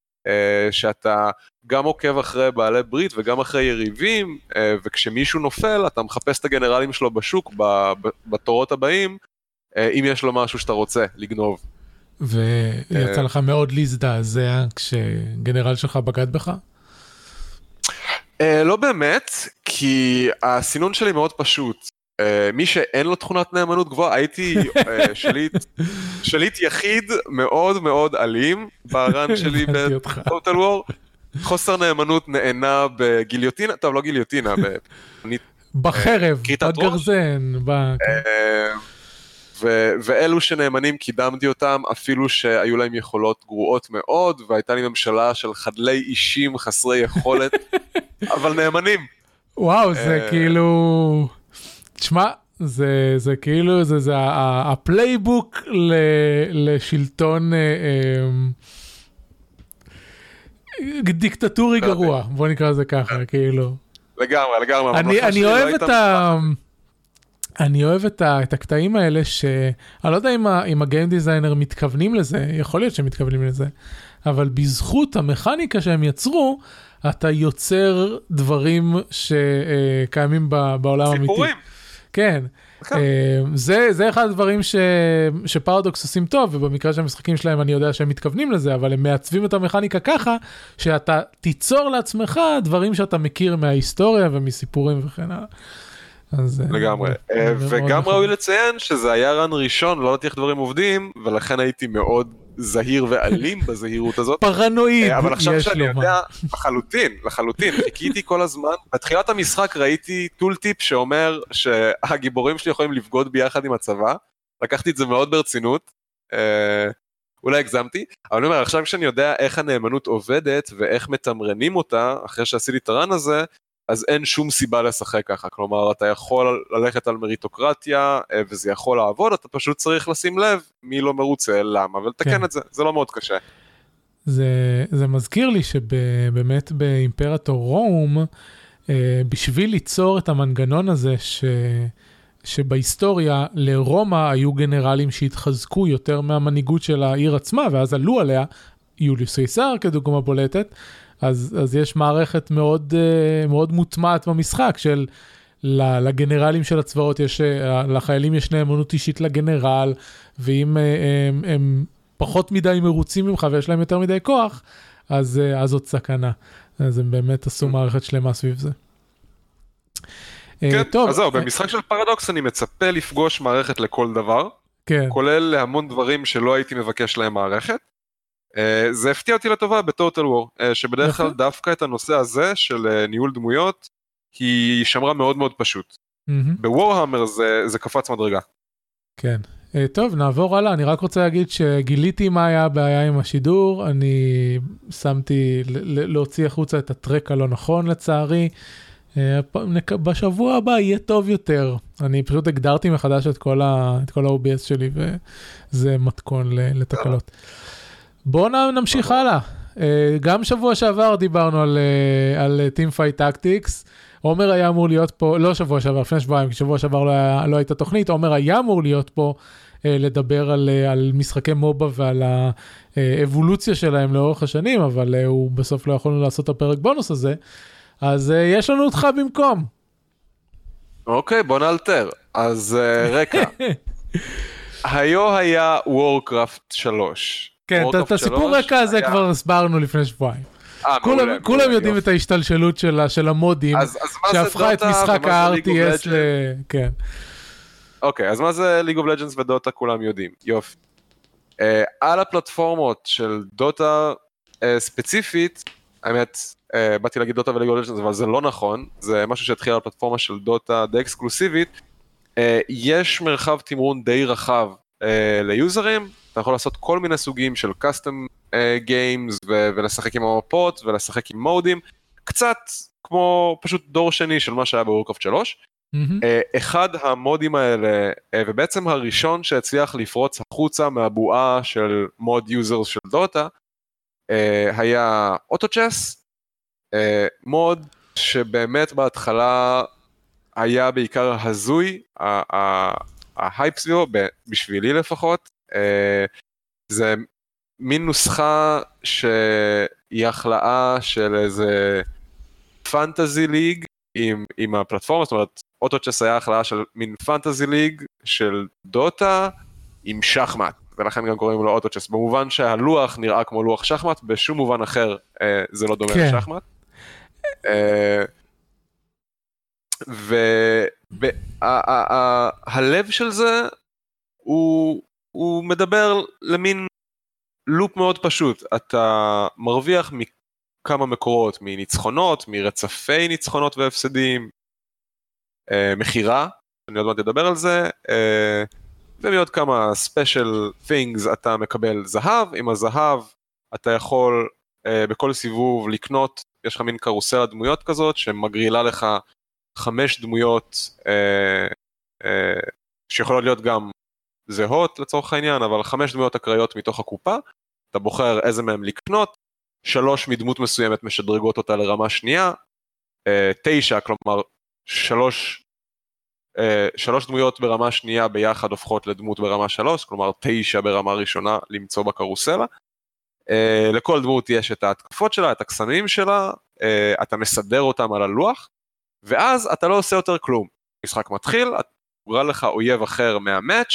שאתה גם עוקב אחרי בעלי ברית וגם אחרי יריבים, אה, וכשמישהו נופל אתה מחפש את הגנרלים שלו בשוק בתורות הבאים, אה, אם יש לו משהו שאתה רוצה לגנוב. ויצא אה, לך מאוד להזדעזע כשגנרל שלך בגד בך? לא באמת, כי הסינון שלי מאוד פשוט. מי שאין לו תכונת נאמנות גבוהה, הייתי שליט, שליט יחיד מאוד מאוד אלים ברן שלי בטוטל וור. חוסר נאמנות נענה בגיליוטינה, טוב לא גיליוטינה, בחרב, בגרזן, אה, ואלו שנאמנים קידמתי אותם אפילו שהיו להם יכולות גרועות מאוד והייתה לי ממשלה של חדלי אישים חסרי יכולת אבל נאמנים. וואו זה אה, כאילו, תשמע זה זה כאילו זה זה ה playbook לשלטון. אה, דיקטטורי גרוע, בוא נקרא לזה ככה, כאילו. לגמרי, לגמרי. אני, אני אוהב את ה... אני אוהב את, ה, את הקטעים האלה שאני לא יודע אם, ה, אם ה game designer מתכוונים לזה, יכול להיות שהם מתכוונים לזה, אבל בזכות המכניקה שהם יצרו, אתה יוצר דברים שקיימים בעולם האמיתי. סיפורים. כן. כן. אה, זה, זה אחד הדברים ש, שפרדוקס עושים טוב, ובמקרה של המשחקים שלהם אני יודע שהם מתכוונים לזה, אבל הם מעצבים את המכניקה ככה, שאתה תיצור לעצמך דברים שאתה מכיר מההיסטוריה ומסיפורים וכן הלאה. אז, אה, לגמרי. אה, וגם נכון. ראוי לציין שזה היה רן ראשון, לא לדעתי איך דברים עובדים, ולכן הייתי מאוד זהיר ואלים בזהירות הזאת. פרנואיד, אה, אבל עכשיו שאני. יודע, לחלוטין, לחלוטין, חיכיתי כל הזמן, בתחילת המשחק ראיתי טול טיפ שאומר שהגיבורים שלי יכולים לבגוד ביחד עם הצבא, לקחתי את זה מאוד ברצינות, אה, אולי הגזמתי, אבל אני אומר, עכשיו כשאני יודע איך הנאמנות עובדת ואיך מתמרנים אותה, אחרי שעשיתי את הרן הזה, אז אין שום סיבה לשחק ככה, כלומר אתה יכול ללכת על מריטוקרטיה אה, וזה יכול לעבוד, אתה פשוט צריך לשים לב מי לא מרוצה, למה, ולתקן כן. את זה, זה לא מאוד קשה. זה, זה מזכיר לי שבאמת באימפרטור רום, אה, בשביל ליצור את המנגנון הזה ש, שבהיסטוריה לרומא היו גנרלים שהתחזקו יותר מהמנהיגות של העיר עצמה, ואז עלו עליה, יוליוס קיסר כדוגמה בולטת, אז, אז יש מערכת מאוד, אה, מאוד מוטמעת במשחק של... לגנרלים של הצבאות יש, אה, לחיילים יש נאמנות אישית לגנרל, ואם אה, הם, הם פחות מדי מרוצים ממך ויש להם יותר מדי כוח, אז, אז זאת סכנה. אז הם באמת עשו מערכת שלמה סביב זה. כן, טוב, אז זהו, במשחק של פרדוקס אני מצפה לפגוש מערכת לכל דבר, כן, כולל להמון דברים שלא הייתי מבקש להם מערכת. אה, זה הפתיע אותי לטובה בטוטל וור, שבדרך יפה. כלל דווקא את הנושא הזה של אה, ניהול דמויות, היא שמרה מאוד מאוד פשוט. בוורהמר זה, זה קפץ מדרגה. כן. אה, טוב, נעבור הלאה. אני רק רוצה להגיד שגיליתי מה היה הבעיה עם השידור. אני שמתי להוציא החוצה את הטרק הלא נכון לצערי. אה, בשבוע הבא יהיה טוב יותר. אני פשוט הגדרתי מחדש את כל, ה-OBS שלי וזה מתכון לתקלות. בואו נמשיך הלאה. אה, גם שבוע שעבר דיברנו על, אה, על Team Fight Tactics. עומר היה אמור להיות פה, לא שבוע שעבר, לפני שבועיים, כי שבוע שעבר לא, היה, לא הייתה תוכנית, עומר היה אמור להיות פה אה, לדבר על, אה, על משחקי מובה ועל האבולוציה שלהם לאורך השנים, אבל אה, הוא בסוף לא יכולנו לעשות את הפרק בונוס הזה, אז אה, יש לנו אותך במקום. אוקיי, בוא נאלתר. אז אה, רקע. היו היה וורקראפט 3. כן, את- הסיפור רקע הזה כבר הסברנו לפני שבועיים. אה, כולם, כולם יודעים את ההשתלשלות של, ה- של המודים, אז, אז שהפכה את משחק ה-RTS ל... כן. אוקיי, אז מה זה League of Legends ו Dota כולם יודעים, יופי. Uh, על הפלטפורמות של דוטה uh, ספציפית, האמת, uh, באתי להגיד Dota ו League of Legends, אבל זה לא נכון, זה משהו שהתחיל על הפלטפורמה של דוטה די אקסקלוסיבית. Uh, יש מרחב תמרון די רחב אה, ליוזרים, אתה יכול לעשות כל מיני סוגים של custom games ולשחק עם המפות ולשחק עם מודים, קצת כמו פשוט דור שני של מה שהיה ב Warcraft 3. מהמם. אה, אחד המודים האלה, אה, ובעצם הראשון שהצליח לפרוץ החוצה מהבועה של מוד user של Dota, אה, היה Auto Chess, אה, מוד שבאמת בהתחלה היה בעיקר הזוי, ההייפ סביבו, בשבילי לפחות, זה מין נוסחה שהיא הכלאה של איזה fantasy league עם, עם הפלטפורמה, זאת אומרת Auto Chess היה הכלאה של מין fantasy league של Dota עם שחמט, ולכן גם קוראים לו Auto Chess, במובן שהלוח נראה כמו לוח שחמט, בשום מובן אחר אה, זה לא דומה כן. לשחמט. אה, והלב של זה הוא, הוא מדבר למין לופ מאוד פשוט, אתה מרוויח מכמה מקורות, מניצחונות, מרצפי ניצחונות והפסדים, אה, מכירה, אני עוד מעט אדבר על זה, אה, ומעוד כמה special things אתה מקבל זהב, עם הזהב אתה יכול אה, בכל סיבוב לקנות, יש לך מין קרוסלה דמויות כזאת שמגרילה לך חמש דמויות אה, אה, שיכולות להיות גם זהות לצורך העניין, אבל חמש דמויות אקראיות מתוך הקופה, אתה בוחר איזה מהם לקנות, שלוש מדמות מסוימת משדרגות אותה לרמה שנייה, אה, תשע, כלומר שלוש אה, שלוש דמויות ברמה שנייה ביחד הופכות לדמות ברמה שלוש, כלומר תשע ברמה ראשונה למצוא בקרוסלה. אה, לכל דמות יש את ההתקפות שלה, את הקסמים שלה, אתה מסדר אותם על הלוח, ואז אתה לא עושה יותר כלום. משחק מתחיל, קורא לך אויב אחר מהמאץ',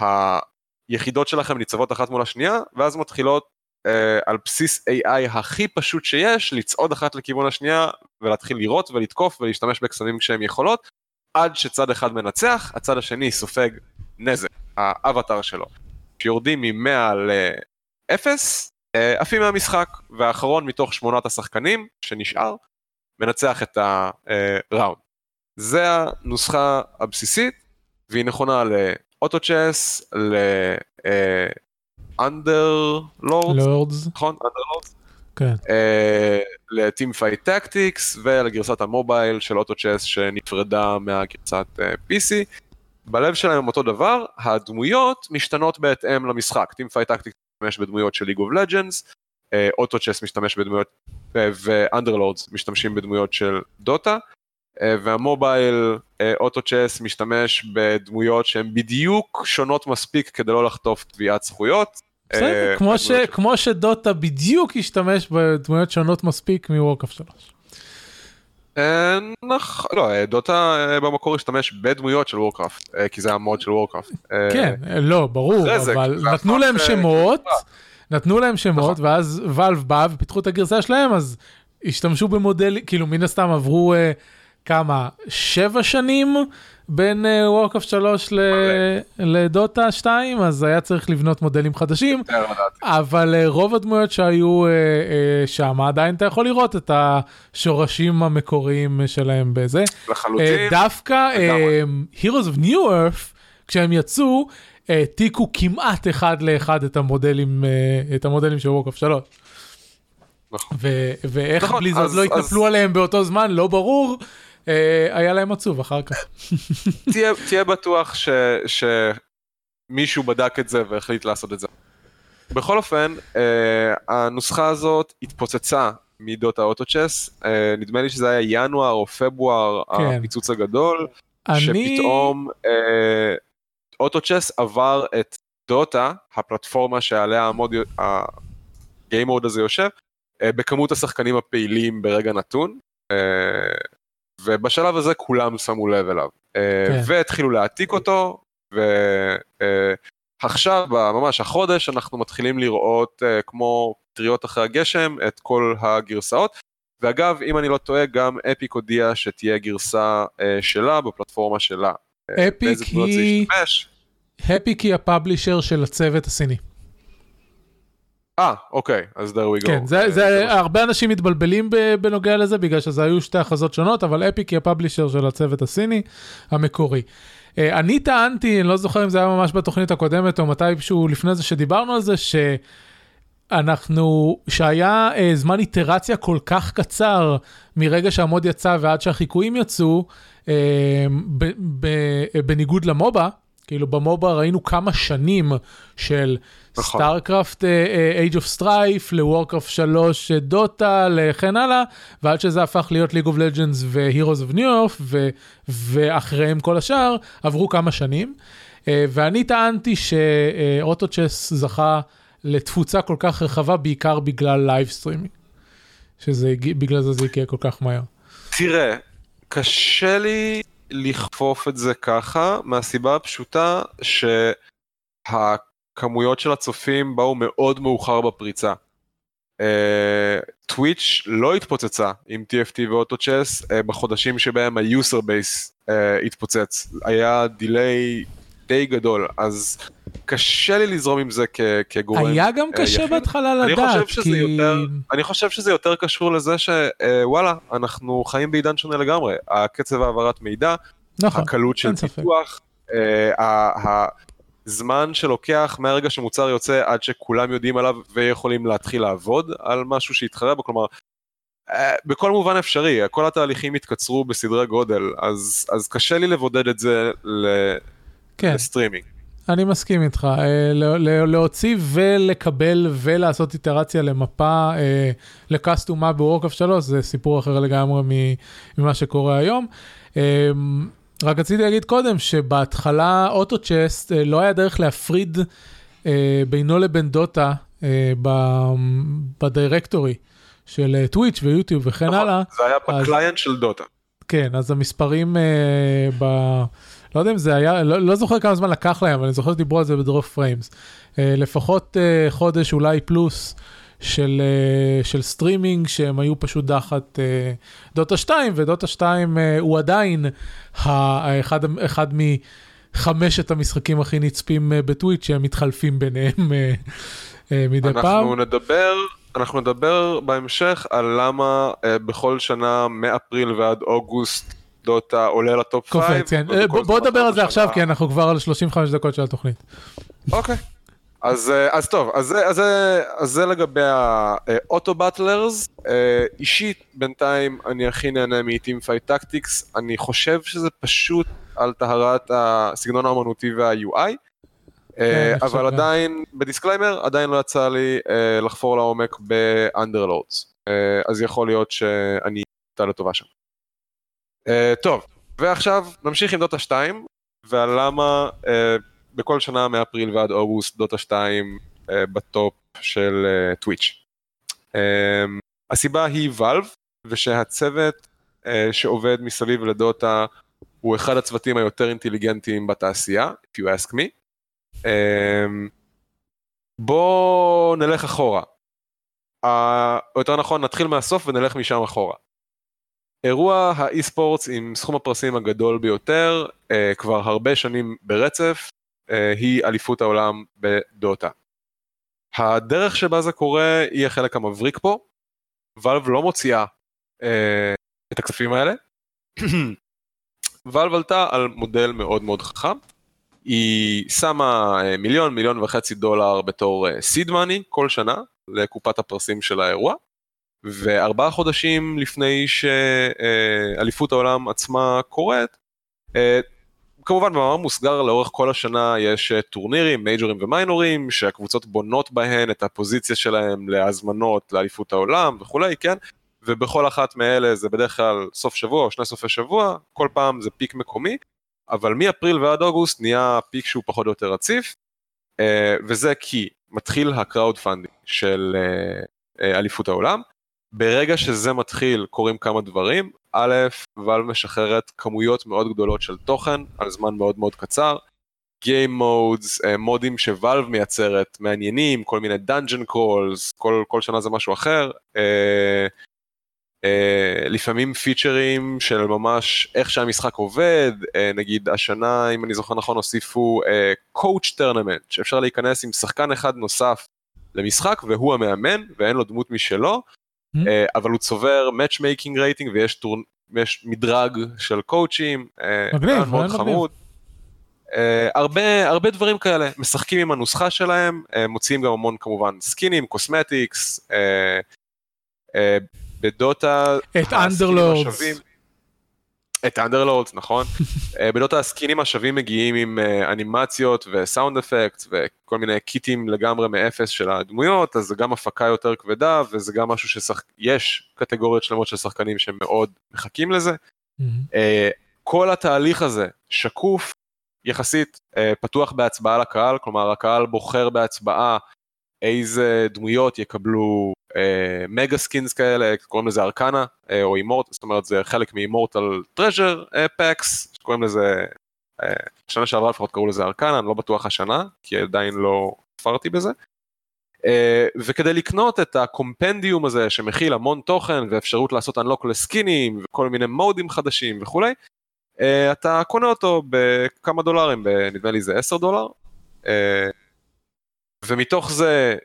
היחידות שלכם ניצבות אחת מול השנייה, ואז מתחילות אה, על בסיס AI הכי פשוט שיש, לצעוד אחת לכיוון השנייה, ולהתחיל לירות ולתקוף ולהשתמש בקסמים כשהם יכולות, עד שצד אחד מנצח, הצד השני סופג נזק, האבטר שלו. כשיורדים מ-100 ל-0, אה, עפים מהמשחק, והאחרון מתוך שמונת השחקנים שנשאר, מנצח את ה round. זה הנוסחה הבסיסית, והיא נכונה ל Auto Chess, ל Underlords, נכון? Underlords? כן. ל Teamfight Tactics ולגרסת המובייל של Auto Chess שנפרדה מהגרסת אה, PC. בלב שלהם הם אותו דבר, הדמויות משתנות בהתאם למשחק. Teamfight Tactics משתמש בדמויות של League of Legends, Auto Chess משתמש בדמויות, ו Underlords משתמשים בדמויות של דוטה. אה, והמובייל Auto Chess משתמש בדמויות שהן בדיוק שונות מספיק כדי לא לחטוף תביעת זכויות. בסדר, אה, כמו, ש, כמו שדוטה בדיוק השתמש בדמויות שונות מספיק מ Warcraft 3. אה, נכון, לא, דוטה במקור השתמש בדמויות של וורקראפט, כי זה המוד של וורקראפט. כן, לא, ברור, אבל נתנו להם שמות, נתנו להם שמות, ואז ואלב בא ופיתחו את הגרסה שלהם, אז השתמשו במודל, כאילו מן הסתם עברו כמה, שבע שנים בין וורקאפט 3 לדוטה 2, אז היה צריך לבנות מודלים חדשים, אבל uh, רוב הדמויות שהיו uh, uh, שם, עדיין אתה יכול לראות את השורשים המקוריים שלהם בזה. לחלוטין. Uh, דווקא uh, Heroes of New Earth, כשהם יצאו, העתיקו כמעט אחד לאחד את המודלים, uh, את המודלים של וורקאפט 3. נכון. ואיך נכון, בליזרד לא התנפלו. עליהם באותו זמן, לא ברור. היה להם עצוב אחר כך. תהיה, תהיה בטוח ש, שמישהו בדק את זה והחליט לעשות את זה. בכל אופן, אה, הנוסחה הזאת התפוצצה מדוטה אוטו-צ'ס, אה, נדמה לי שזה היה ינואר או פברואר, כן. הפיצוץ הגדול, אני... שפתאום אה, אוטו-צ'ס עבר את דוטה, הפלטפורמה שעליה המוד, הגיימוד הזה יושב, אה, בכמות השחקנים הפעילים ברגע נתון. אה, ובשלב הזה כולם שמו לב אליו. אה, כן. והתחילו להעתיק אותו, ועכשיו, ממש החודש, אנחנו מתחילים לראות אה, כמו טריות אחרי הגשם את כל הגרסאות. ואגב, אם אני לא טועה, גם אפיק הודיע שתהיה גרסה אה, שלה בפלטפורמה שלה. אפיק היא... אפיק היא הפאבלישר של הצוות הסיני. אה, אוקיי, אז there we go. כן, זה, זה, הרבה אנשים מתבלבלים בנוגע לזה, בגלל שזה היו שתי הכרזות שונות, אבל אפיק היא הפאבלישר של הצוות הסיני המקורי. אני טענתי, אני לא זוכר אם זה היה ממש בתוכנית הקודמת או מתישהו לפני זה שדיברנו על זה, שאנחנו, שהיה זמן איטרציה כל כך קצר מרגע שהמוד יצא ועד שהחיקויים יצאו, בניגוד למובה, כאילו ב MOBA ראינו כמה שנים של StarCraft Aeon of Strife, ל Warcraft 3 Dota, לכן הלאה, ועד שזה הפך להיות League of Legends ו Heroes of Newerth, ואחריהם כל השאר, עברו כמה שנים. אה, ואני טענתי ש Auto Chess זכה לתפוצה כל כך רחבה, בעיקר בגלל live streaming. שבגלל זה זה הגיע כל כך מהר. תראה, קשה לי לכפוף את זה ככה, מהסיבה הפשוטה שהכמויות של הצופים באו מאוד מאוחר בפריצה. טוויץ' uh, לא התפוצצה עם TFT ו Auto Chess אה, בחודשים שבהם ה- user base אה, התפוצץ. היה דיליי די גדול, אז קשה לי לזרום עם זה כ- כגורם. היה גם uh, קשה בהתחלה לדעת, כי... יותר, אני חושב שזה יותר קשור לזה שוואלה, uh, אנחנו חיים בעידן שונה לגמרי. הקצב העברת מידע, נכון, הקלות של פיתוח, הזמן שלוקח מהרגע שמוצר יוצא עד שכולם יודעים עליו ויכולים להתחיל לעבוד על משהו שיתחרה בו, כלומר, בכל מובן אפשרי, כל התהליכים התקצרו בסדרי גודל, אז, אז קשה לי לבודד את זה ל... כן. לסטרימינג. אני מסכים איתך, להוציא ולקבל ולעשות איטרציה למפה, ל custom map ב Warcraft 3 זה סיפור אחר לגמרי ממה שקורה היום. רק רציתי להגיד קודם שבהתחלה אוטו צ'סט אה, לא היה דרך להפריד אה, בינו לבין דוטה אה, ב- ב directory של אה, Twitch ו YouTube וכן נכון, הלאה. זה היה אז- ב client של Dota. כן, אז המספרים אה, ב... לא יודע אם זה היה, לא, לא זוכר כמה זמן לקח להם, אבל אני זוכר שדיברו על זה ב Dropped Frames. אה, לפחות אה, חודש אולי פלוס של, אה, של סטרימינג שהם היו פשוט תחת אה, Dota 2, ו Dota 2 אה, הוא עדיין האחד, אחד מחמשת המשחקים הכי נצפים ב Twitch שהם מתחלפים ביניהם מדי פעם. אנחנו נדבר, אנחנו נדבר בהמשך על למה בכל שנה מאפריל ועד אוגוסט דוטה עולה לטופ 5. קופץ, כן. בוא, בוא נדבר על זה עכשיו, כי אנחנו כבר על 35 דקות של התוכנית. אוקיי. אז, אה, אז טוב, אז אז אז זה לגבי האוטו באטלרס. אישית, בינתיים אני הכי נהנה מ-Team Fight Tactics. אני חושב שזה פשוט על טהרת הסגנון האמנותי וה-UI. אה, כן, אבל. עדיין, ב disclaimer, עדיין לא יצא לי אה, לחפור לעומק ב Underlords. אז יכול להיות שאני אטעה לטובה שם. אה, טוב, ועכשיו נמשיך עם דוטה 2, ועל למה אה, בכל שנה מאפריל ועד אוגוסט דוטה 2 אה, בטופ של אה, Twitch. אה, הסיבה היא Valve, ושהצוות אה, שעובד מסביב לדוטה הוא אחד הצוותים היותר אינטליגנטיים בתעשייה, if you ask me. אה, בואו נלך אחורה. אה, או יותר נכון נתחיל מהסוף ונלך משם אחורה. אירוע האי ספורטס עם סכום הפרסים הגדול ביותר כבר הרבה שנים ברצף היא אליפות העולם בדוטה. הדרך שבה זה קורה היא החלק המבריק פה. ואלב לא מוציאה אה, את הכספים האלה. ואלב עלתה על מודל מאוד מאוד חכם. היא שמה אה, מיליון, מיליון וחצי דולר בתור סיד מאני כל שנה לקופת הפרסים של האירוע. וארבעה חודשים לפני שאליפות העולם עצמה קורית, אה, כמובן במאמר מוסגר לאורך כל השנה יש אה, טורנירים, מייג'ורים ומיינורים, שהקבוצות בונות בהן את הפוזיציה שלהם להזמנות לאליפות העולם וכולי, כן? ובכל אחת מאלה זה בדרך כלל סוף שבוע או שני סופי שבוע, כל פעם זה peak מקומי, אבל מאפריל ועד אוגוסט נהיה peak שהוא פחות או יותר רציף, אה, וזה כי מתחיל ה crowdfunding של אה, אליפות העולם, ברגע שזה מתחיל קורים כמה דברים, א', Valve משחררת כמויות מאוד גדולות של תוכן על זמן מאוד מאוד קצר, Game modes, אה, מודים ש Valve מייצרת, מעניינים, כל מיני dungeon crawls, כל, כל שנה זה משהו אחר, אה, אה, לפעמים פיצ'רים של ממש איך שהמשחק עובד, אה, נגיד השנה אם אני זוכר נכון הוסיפו אה, coach tournament, שאפשר להיכנס עם שחקן אחד נוסף למשחק והוא המאמן ואין לו דמות משלו, אמ. אה, אבל הוא צובר matchmaking rating ויש טור... יש מדרג של קואוצ'ים, אה, מגניב, מאוד חמוד. אה, הרבה הרבה דברים כאלה משחקים עם הנוסחה שלהם אה, מוציאים גם המון כמובן סקינים קוסמטיקס אה, אה, בדוטה את. השווים- את Underlords נכון אה, בדוטה הסקינים השווים מגיעים עם אנימציות ו sound effect וכל מיני קיטים לגמרי מאפס של הדמויות אז זה גם הפקה יותר כבדה וזה גם משהו שיש קטגוריות שלמות של שחקנים שמאוד מחכים לזה. אה, כל התהליך הזה שקוף יחסית אה, פתוח בהצבעה לקהל, כלומר הקהל בוחר בהצבעה איזה דמויות יקבלו mega skins כאלה, קוראים לזה Arcana אה, או Immort, זאת אומרת זה חלק מ Immortal Treasure packs, קוראים לזה, אה, שנה שעברה לפחות קראו לזה Arcana, אני לא בטוח השנה, כי עדיין לא ספרתי בזה. אה, וכדי לקנות את ה compendium הזה שמכיל המון תוכן ואפשרות לעשות unlock לסקינים וכל מיני מודים חדשים וכולי, אה, אתה קונה אותו בכמה דולרים, נדמה לי זה 10 דולר, אה, ומתוך זה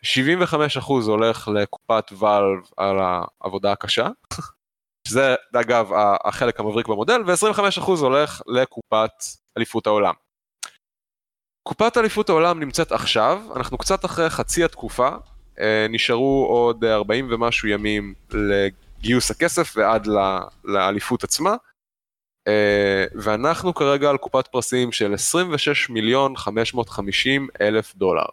75% הולך לקופת ואלב על העבודה הקשה, שזה אגב החלק המבריק במודל, ו-25% הולך לקופת אליפות העולם. קופת אליפות העולם נמצאת עכשיו, אנחנו קצת אחרי חצי התקופה, אה, נשארו עוד 40 ומשהו ימים לגיוס הכסף ועד לאליפות עצמה. אה, ואנחנו כרגע על קופת פרסים של 26 מיליון 550 אלף דולר.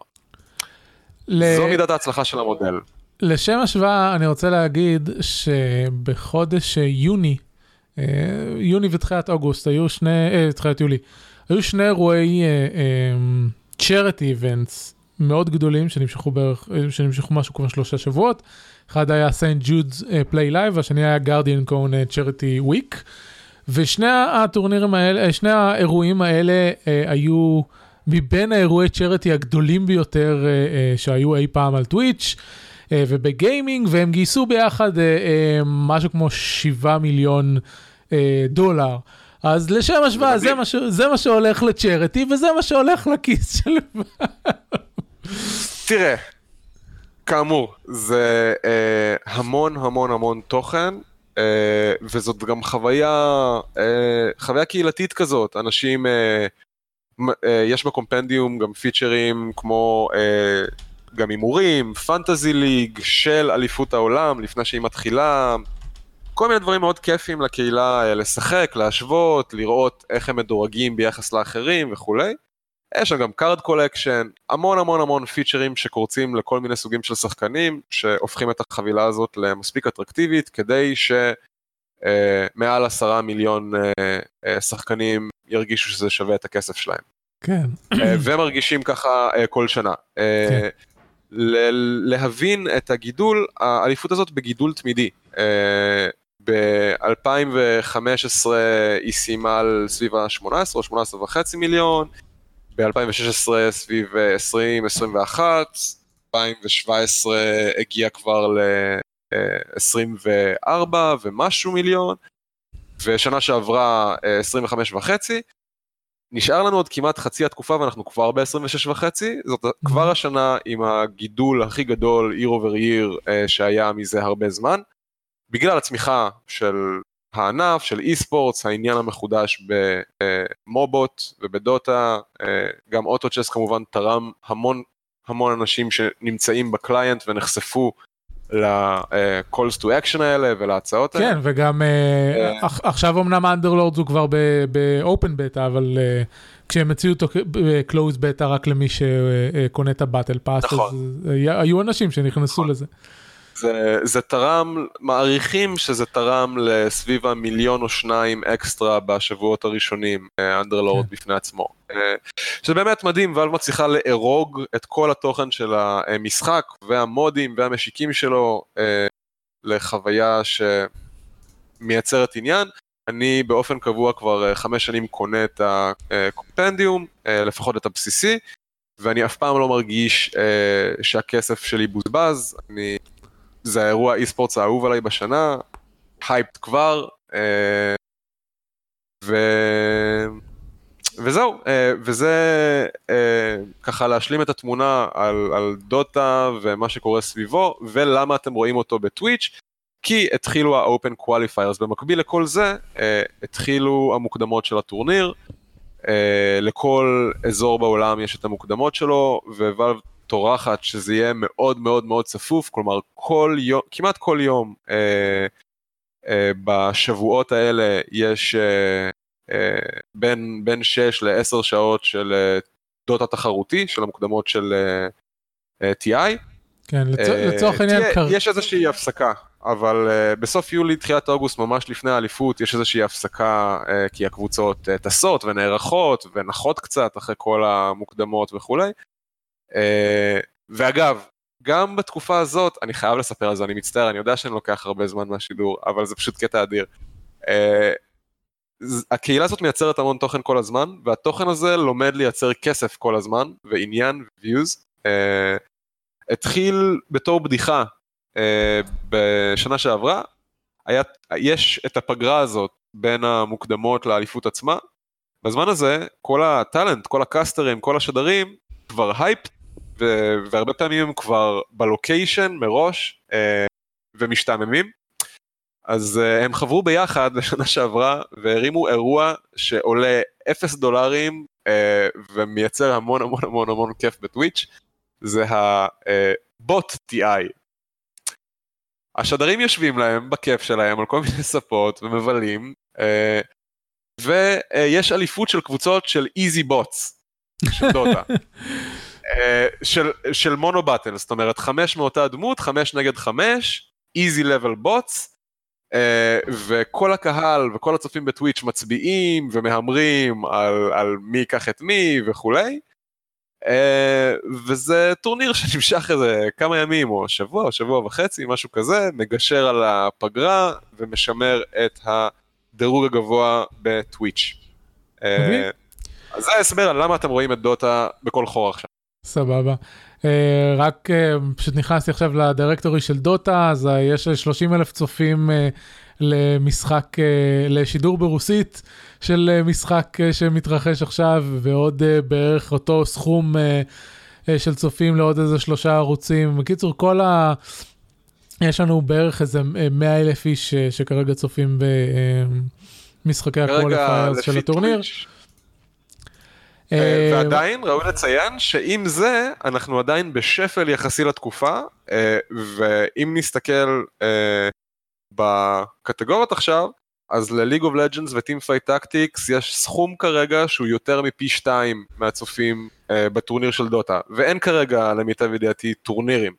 ל- זו מידת ההצלחה של המודל. לשם השוואה, אני רוצה להגיד שבחודש אה, יוני אה, יוני ותחילת אוגוסט היו שני, אה, תחילת יולי, היו שני אירועי צ'ריטי uh, איבנטס מאוד גדולים שנמשכו בערך, שנמשכו משהו כמו שלושה שבועות. אחד היה סיינט ג'ודס Play Live, והשני היה GuardianCon charity week. ושני הטורנירים האלה, שני האירועים האלה אה, היו מבין האירועי charity הגדולים ביותר אה, שהיו אי פעם על Twitch. אה, ובגיימינג, והם גייסו ביחד אה, אה, משהו כמו 7 מיליון אה, דולר. אז לשם השוואה, זה, זה, זה מה שהולך ל charity, וזה מה שהולך לכיס של... תראה, כאמור, זה אה, המון המון המון תוכן, אה, וזאת גם חוויה, אה, חוויה קהילתית כזאת, אנשים, אה, יש בקומפנדיום גם פיצ'רים כמו אה, גם הימורים, פנטזי ליג של אליפות העולם לפני שהיא מתחילה, כל מיני דברים מאוד כיפים לקהילה אה, לשחק, להשוות, לראות איך הם מדורגים ביחס לאחרים וכולי. יש שם גם card collection, המון המון המון פיצ'רים שקורצים לכל מיני סוגים של שחקנים, שהופכים את החבילה הזאת למספיק אטרקטיבית, כדי שמעל עשרה מיליון שחקנים ירגישו שזה שווה את הכסף שלהם. כן. Uh, ומרגישים ככה uh, כל שנה. Uh, כן. להבין את הגידול, האליפות הזאת בגידול תמידי. Uh, ב-2015 היא סיימה על סביב ה-18 או 18 וחצי מיליון, ב-2016 סביב 20-21, 2017 הגיע כבר ל-24 ומשהו מיליון, ושנה שעברה 25 וחצי. נשאר לנו עוד כמעט חצי התקופה ואנחנו כבר ב-26 וחצי, זאת כבר השנה עם הגידול הכי גדול year over year שהיה מזה הרבה זמן. בגלל הצמיחה של הענף, של e-sports, העניין המחודש במובות וב Dota, גם Auto Chess כמובן תרם המון המון אנשים שנמצאים ב client ונחשפו ל-calls to action האלה ולהצעות האלה. כן, וגם עכשיו אמנם Underlords הוא כבר ב-open beta, אבל כשהם הציעו אותו ב-close beta רק למי שקונה את ה battle pass, נכון. היו אנשים שנכנסו לזה. זה, זה תרם, מעריכים שזה תרם לסביב המיליון או שניים אקסטרה בשבועות הראשונים, אנדרלורד כן. בפני עצמו. אה, שזה באמת מדהים, ואל מצליחה לארוג את כל התוכן של המשחק והמודים והמשיקים שלו אה, לחוויה שמייצרת עניין. אני באופן קבוע כבר אה, חמש שנים קונה את הקומפנדיום, לפחות את הבסיסי, ואני אף פעם לא מרגיש שהכסף שלי בוזבז, אני זה האירוע e-sports האהוב עליי בשנה, hyped כבר, אה, ו... וזהו, אה, וזה אה, ככה להשלים את התמונה על, על דוטה ומה שקורה סביבו, ולמה אתם רואים אותו ב Twitch, כי התחילו ה-open qualifiers, במקביל לכל זה, התחילו המוקדמות של הטורניר, לכל אזור בעולם יש את המוקדמות שלו, וואלב טורחת שזה יהיה מאוד מאוד מאוד צפוף, כלומר כל יום, כמעט כל יום אה, אה, בשבועות האלה יש אה, אה, בין, בין 6 ל-10 שעות של אה, דוטה תחרותי, של המוקדמות של אה, TI. כן, אה, לצורך העניין... קר... יש איזושהי הפסקה, אבל uh, בסוף יולי, תחילת אוגוסט, ממש לפני האליפות, יש איזושהי הפסקה, uh, כי הקבוצות uh, טסות ונערכות ונחות קצת אחרי כל המוקדמות וכולי. Uh, ואגב, גם בתקופה הזאת, אני חייב לספר על זה, אני מצטער, אני יודע שאני לוקח הרבה זמן מהשידור, אבל זה פשוט קטע אדיר. Uh, הקהילה הזאת מייצרת המון תוכן כל הזמן, והתוכן הזה לומד לייצר כסף כל הזמן, ועניין ו-views. Uh, התחיל בתור בדיחה בשנה שעברה, היה, יש את הפגרה הזאת בין המוקדמות לאליפות עצמה. בזמן הזה, כל ה talent, כל הקאסטרים, כל השדרים, כבר הייפ ו- והרבה פעמים הם כבר ב location מראש אה, ומשתעממים. אז אה, הם חברו ביחד לשנה שעברה והרימו אירוע שעולה 0 דולרים אה, ומייצר המון המון המון המון כיף ב Twitch, זה Hobo TI. השדרים יושבים להם בכיף שלהם על כל מיני ספות ומבלים, ויש אליפות של קבוצות של איזי בוטס, של דוטה. אה, של, של מונו באטל, זאת אומרת חמש מאותה דמות, חמש נגד חמש, איזי לבל בוטס, וכל הקהל וכל הצופים בטוויץ' מצביעים ומהמרים על, על מי ייקח את מי וכולי. אה, וזה טורניר שנמשך איזה כמה ימים או שבוע או שבוע וחצי משהו כזה מגשר על הפגרה ומשמר את הדירוג הגבוה בטוויץ'. אה, אז זה ההסבר על למה אתם רואים את דוטה בכל חור עכשיו. סבבה. Uh, רק uh, פשוט נכנסתי עכשיו לדירקטורי של דוטה, אז uh, יש 30 אלף צופים uh, למשחק, uh, לשידור ברוסית של uh, משחק uh, שמתרחש עכשיו, ועוד uh, בערך אותו סכום uh, uh, של צופים לעוד איזה שלושה ערוצים. בקיצור, כל ה... יש לנו בערך איזה 100 אלף איש uh, שכרגע צופים במשחקי ה qualifiers של הטורניר. Twitch. אה, ועדיין ראוי לציין שעם זה אנחנו עדיין בשפל יחסי לתקופה ואם נסתכל בקטגוריות עכשיו אז ל League of Legends ו Teamfight Tactics יש סכום כרגע שהוא יותר מפי שתיים מהצופים בטורניר של דוטה ואין כרגע למיטב ידיעתי טורנירים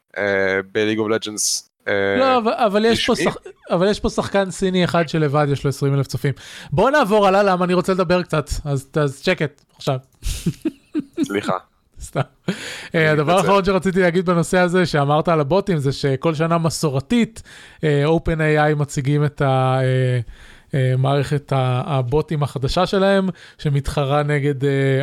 ב League of Legends לא, אבל, יש פה שח... אבל יש פה שחקן סיני אחד שלבד יש לו 20 אלף צופים. בוא נעבור הלאה למה אני רוצה לדבר קצת, אז, אז שקט עכשיו. סליחה. סתם. אה, הדבר האחרון שרציתי להגיד בנושא הזה שאמרת על הבוטים זה שכל שנה מסורתית אה, OpenAI מציגים את ה... אה, מערכת הבוטים החדשה שלהם, שמתחרה נגד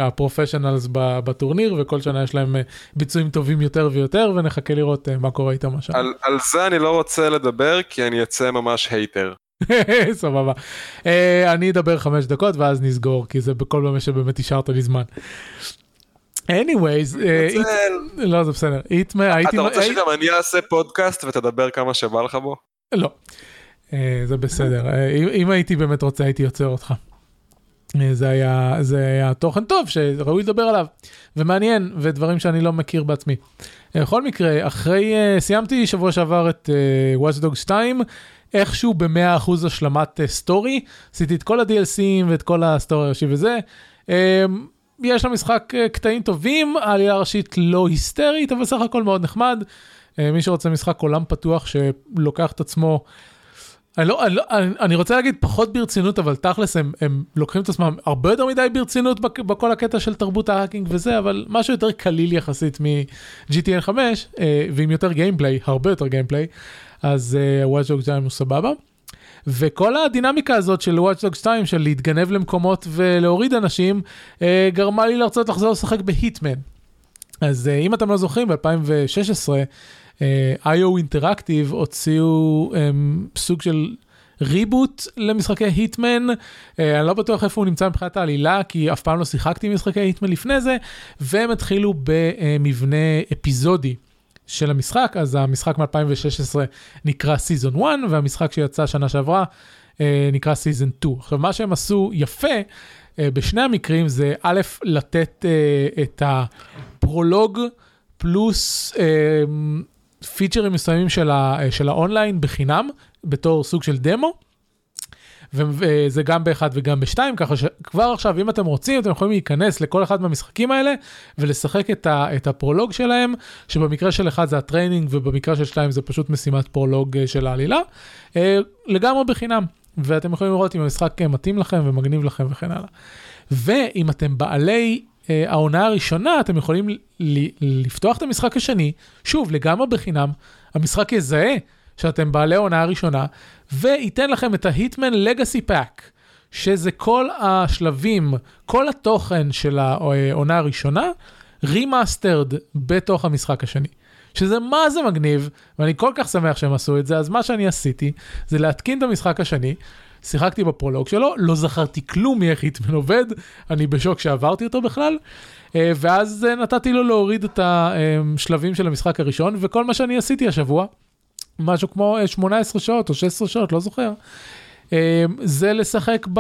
הפרופשיונלס בטורניר, וכל שנה יש להם ביצועים טובים יותר ויותר, ונחכה לראות מה קורה איתם השנה. על, על זה אני לא רוצה לדבר, כי אני אצא ממש הייטר. סבבה. אני אדבר חמש דקות ואז נסגור, כי זה בכל פעם שבאמת השארת לי זמן. anyways, לא זה בסדר, אתה רוצה שגם אני אעשה פודקאסט ותדבר כמה שבא לך בו? לא, זה בסדר, אם הייתי באמת רוצה הייתי יוצר אותך. זה היה, זה היה תוכן טוב שראוי לדבר עליו, ומעניין, ודברים שאני לא מכיר בעצמי. בכל מקרה, אחרי, סיימתי שבוע שעבר את Watch Dogs 2, איכשהו ב-100% השלמת story, עשיתי את כל ה-DLCים ואת כל ה story הראשי וזה. יש למשחק אה, קטעים טובים, העלילה הראשית לא היסטרית, אבל סך הכל מאוד נחמד. אה, מי שרוצה משחק עולם פתוח שלוקח את עצמו, אני, לא, אני, לא, אני, רוצה להגיד פחות ברצינות, אבל תכלס הם, הם לוקחים את עצמם הרבה יותר מדי ברצינות בכל הקטע של תרבות ה hacking וזה, אבל משהו יותר קליל יחסית מ- GTA 5, אה, ועם יותר gameplay, הרבה יותר gameplay, אז Watch Dogs 2 הוא סבבה. וכל הדינמיקה הזאת של Watch Dogs 2 של להתגנב למקומות ולהוריד אנשים אה, גרמה לי לרצות לחזור לשחק ב Hitman. אז אה, אם אתם לא זוכרים ב-2016 אה, IO Interactive הוציאו אה, סוג של ריבוט למשחקי היטמן, אה, אני לא בטוח איפה הוא נמצא מבחינת העלילה, כי אף פעם לא שיחקתי משחקי היטמן לפני זה, והם התחילו במבנה אפיזודי. של המשחק, אז המשחק מ-2016 נקרא סיזון 1, והמשחק שיצא שנה שעברה אה, נקרא סיזון 2. עכשיו, מה שהם עשו יפה אה, בשני המקרים זה א', לתת אה, את הפרולוג פלוס אה, פיצ'רים מסוימים של, ה, אה, של האונליין בחינם, בתור סוג של דמו. וזה גם באחד וגם בשתיים, ככה שכבר עכשיו, אם אתם רוצים, אתם יכולים להיכנס לכל אחד מהמשחקים האלה ולשחק את, ה, את הפרולוג שלהם, שבמקרה של אחד זה ה training ובמקרה של שתיים זה פשוט משימת פרולוג אה, של העלילה, אה, לגמרי בחינם. ואתם יכולים לראות אם המשחק מתאים לכם ומגניב לכם וכן הלאה. ואם אתם בעלי העונה הראשונה, אתם יכולים לפתוח את המשחק השני, שוב, לגמרי בחינם, המשחק יזהה שאתם בעלי העונה הראשונה, וייתן לכם את ה Hitman Legacy Pack, שזה כל השלבים, כל התוכן של העונה הראשונה, remastered בתוך המשחק השני. שזה מה זה מגניב, ואני כל כך שמח שהם עשו את זה, אז מה שאני עשיתי, זה להתקין את המשחק השני, שיחקתי בפרולוג שלו, לא זכרתי כלום מאיך היטמן עובד, אני בשוק שעברתי אותו בכלל, אה, ואז אה, נתתי לו להוריד את השלבים של המשחק הראשון, וכל מה שאני עשיתי השבוע, משהו כמו 18 אה, שעות או 16 שעות, לא זוכר. אה, זה לשחק ב...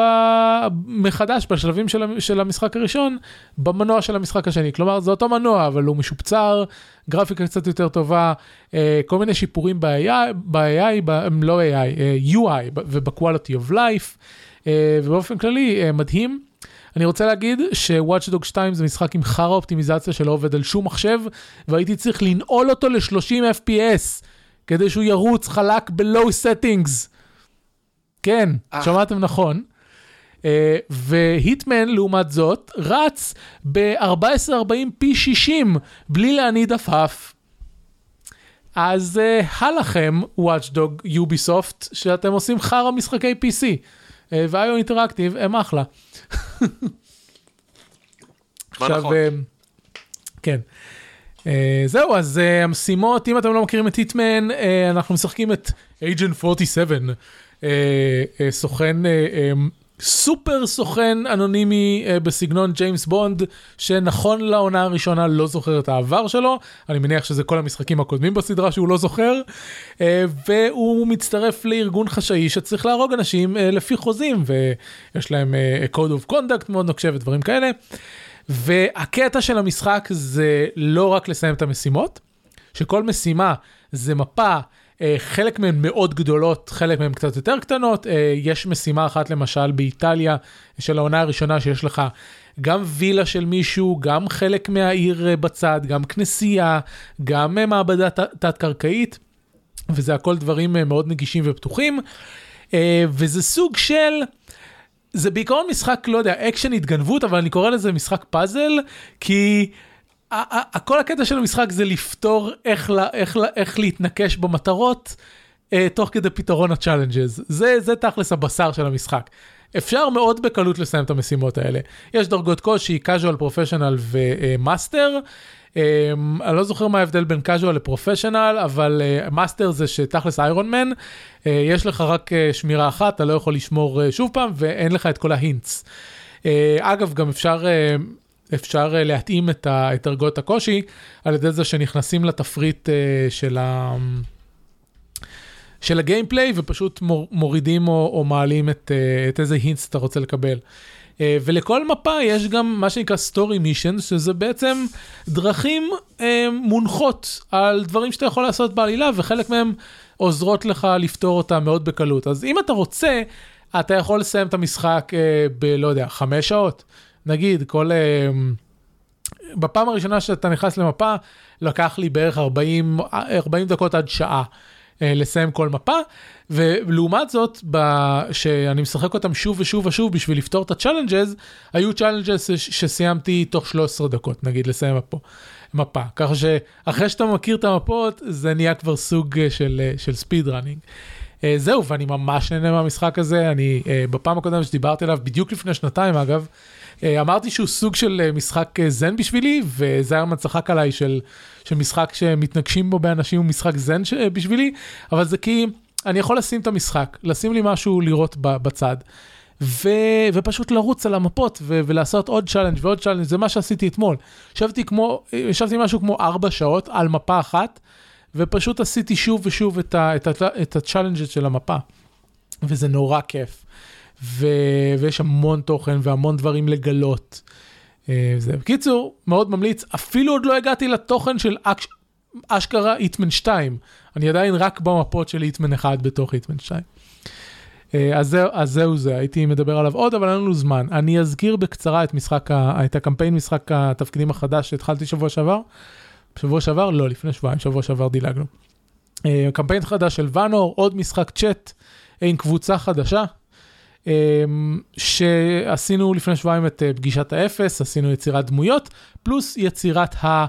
מחדש בשלבים של, של המשחק הראשון במנוע של המשחק השני. כלומר, זה אותו מנוע, אבל הוא משופצר, גרפיקה קצת יותר טובה, אה, כל מיני שיפורים ב-AI, ב-AI, ב- לא AI, UI וב-quality of life, ובאופן כללי, מדהים. אני רוצה להגיד ש-Watch Dog 2 זה משחק עם חרא אופטימיזציה שלא עובד על שום מחשב, והייתי צריך לנעול אותו ל-30 FPS. כדי שהוא ירוץ חלק ב-low settings. כן, אה. שמעתם נכון. אה, והיטמן לעומת זאת רץ ב-1440 פי 60 בלי להניד עפעף. אז אה, הלכם וואטשדוג יוביסופט שאתם עושים חרא משחקי PC. ואיו אינטראקטיב הם אחלה. מה נכון? אה, כן. זהו, אז המשימות, אם אתם לא מכירים את היטמן, אנחנו משחקים את agent 47, אה, אה, סוכן, אה, אה, סופר סוכן אנונימי אה, בסגנון ג'יימס בונד, שנכון לעונה הראשונה לא זוכר את העבר שלו, אני מניח שזה כל המשחקים הקודמים בסדרה שהוא לא זוכר, אה, והוא מצטרף לארגון חשאי שצריך להרוג אנשים אה, לפי חוזים, ויש להם אה, code of conduct מאוד נוקשה ודברים כאלה. והקטע של המשחק זה לא רק לסיים את המשימות, שכל משימה זה מפה, אה, חלק מהן מאוד גדולות, חלק מהן קצת יותר קטנות. אה, יש משימה אחת למשל באיטליה של העונה הראשונה שיש לך גם וילה של מישהו, גם חלק מהעיר אה, בצד, גם כנסייה, גם אה, מעבדה תת-קרקעית, וזה הכל דברים אה, מאוד נגישים ופתוחים. אה, וזה סוג של... זה בעיקרון משחק, לא יודע, אקשן התגנבות, אבל אני קורא לזה משחק פאזל, כי כל הקטע של המשחק זה לפתור איך, לה, איך, לה, איך להתנקש במטרות אה, תוך כדי פתרון ה challenges. זה, זה תכלס הבשר של המשחק. אפשר מאוד בקלות לסיים את המשימות האלה. יש דרגות קושי, casual, professional ו master. אה, אני לא זוכר מה ההבדל בין casual ל professional, אבל master זה שתכלס iron man, אה, יש לך רק אה, שמירה אחת, אתה לא יכול לשמור אה, שוב פעם, ואין לך את כל ה hints. אה, אגב, גם אפשר, אה, אפשר אה, להתאים את, דרגות הקושי על ידי זה שנכנסים לתפריט אה, של, ה, של ה gameplay ופשוט מור, מורידים או, או מעלים את, אה, את איזה hints אתה רוצה לקבל. ולכל מפה יש גם מה שנקרא story mission, שזה בעצם דרכים מונחות על דברים שאתה יכול לעשות בעלילה, וחלק מהם עוזרות לך לפתור אותה מאוד בקלות. אז אם אתה רוצה, אתה יכול לסיים את המשחק ב... לא יודע, חמש שעות. נגיד, כל... אה, בפעם הראשונה שאתה נכנס למפה, לקח לי בערך 40, 40 דקות עד שעה אה, לסיים כל מפה, ולעומת זאת, שאני משחק אותם שוב ושוב ושוב בשביל לפתור את ה challenges, היו challenges שסיימתי תוך 13 דקות, נגיד, לסיים מפה. מפה. ככה שאחרי שאתה מכיר את המפות, זה נהיה כבר סוג אה, של, אה, של speed running. זהו, ואני ממש נהנה מהמשחק הזה, אני בפעם הקודמת שדיברתי עליו, בדיוק לפני שנתיים אגב, אמרתי שהוא סוג של אה, משחק אה, זן בשבילי, וזיירמן צחק עליי של, של משחק שמתנגשים בו באנשים הוא משחק זן ש- אה, בשבילי, אבל זה כי אני יכול לשים את המשחק, לשים לי משהו לראות בצד. ו... ופשוט לרוץ על המפות ו... ולעשות עוד challenge ועוד challenge, זה מה שעשיתי אתמול. ישבתי כמו, ישבתי משהו כמו ארבע שעות על מפה אחת, ופשוט עשיתי שוב ושוב את, ה... את. את של המפה. וזה נורא כיף. ו... ויש המון תוכן והמון דברים לגלות. אה, זה. בקיצור, מאוד ממליץ, אפילו עוד לא הגעתי לתוכן של אקש... אשכרה היטמן 2. אני עדיין רק במפות של היטמן 1 בתוך היטמן 2. אה, אז, זהו, אז זהו זה, הייתי מדבר עליו עוד, אבל אין לנו זמן. אני אזכיר בקצרה את משחק, ה... את הקמפיין משחק התפקידים החדש שהתחלתי שבוע שעבר. שבוע שעבר? לא, לפני שבועיים, שבוע שעבר דילגנו. אה, קמפיין חדש של ואנור, עוד משחק צ'אט עם קבוצה חדשה. אה, שעשינו לפני שבועיים את אה, פגישת האפס, עשינו יצירת דמויות, פלוס יצירת ה...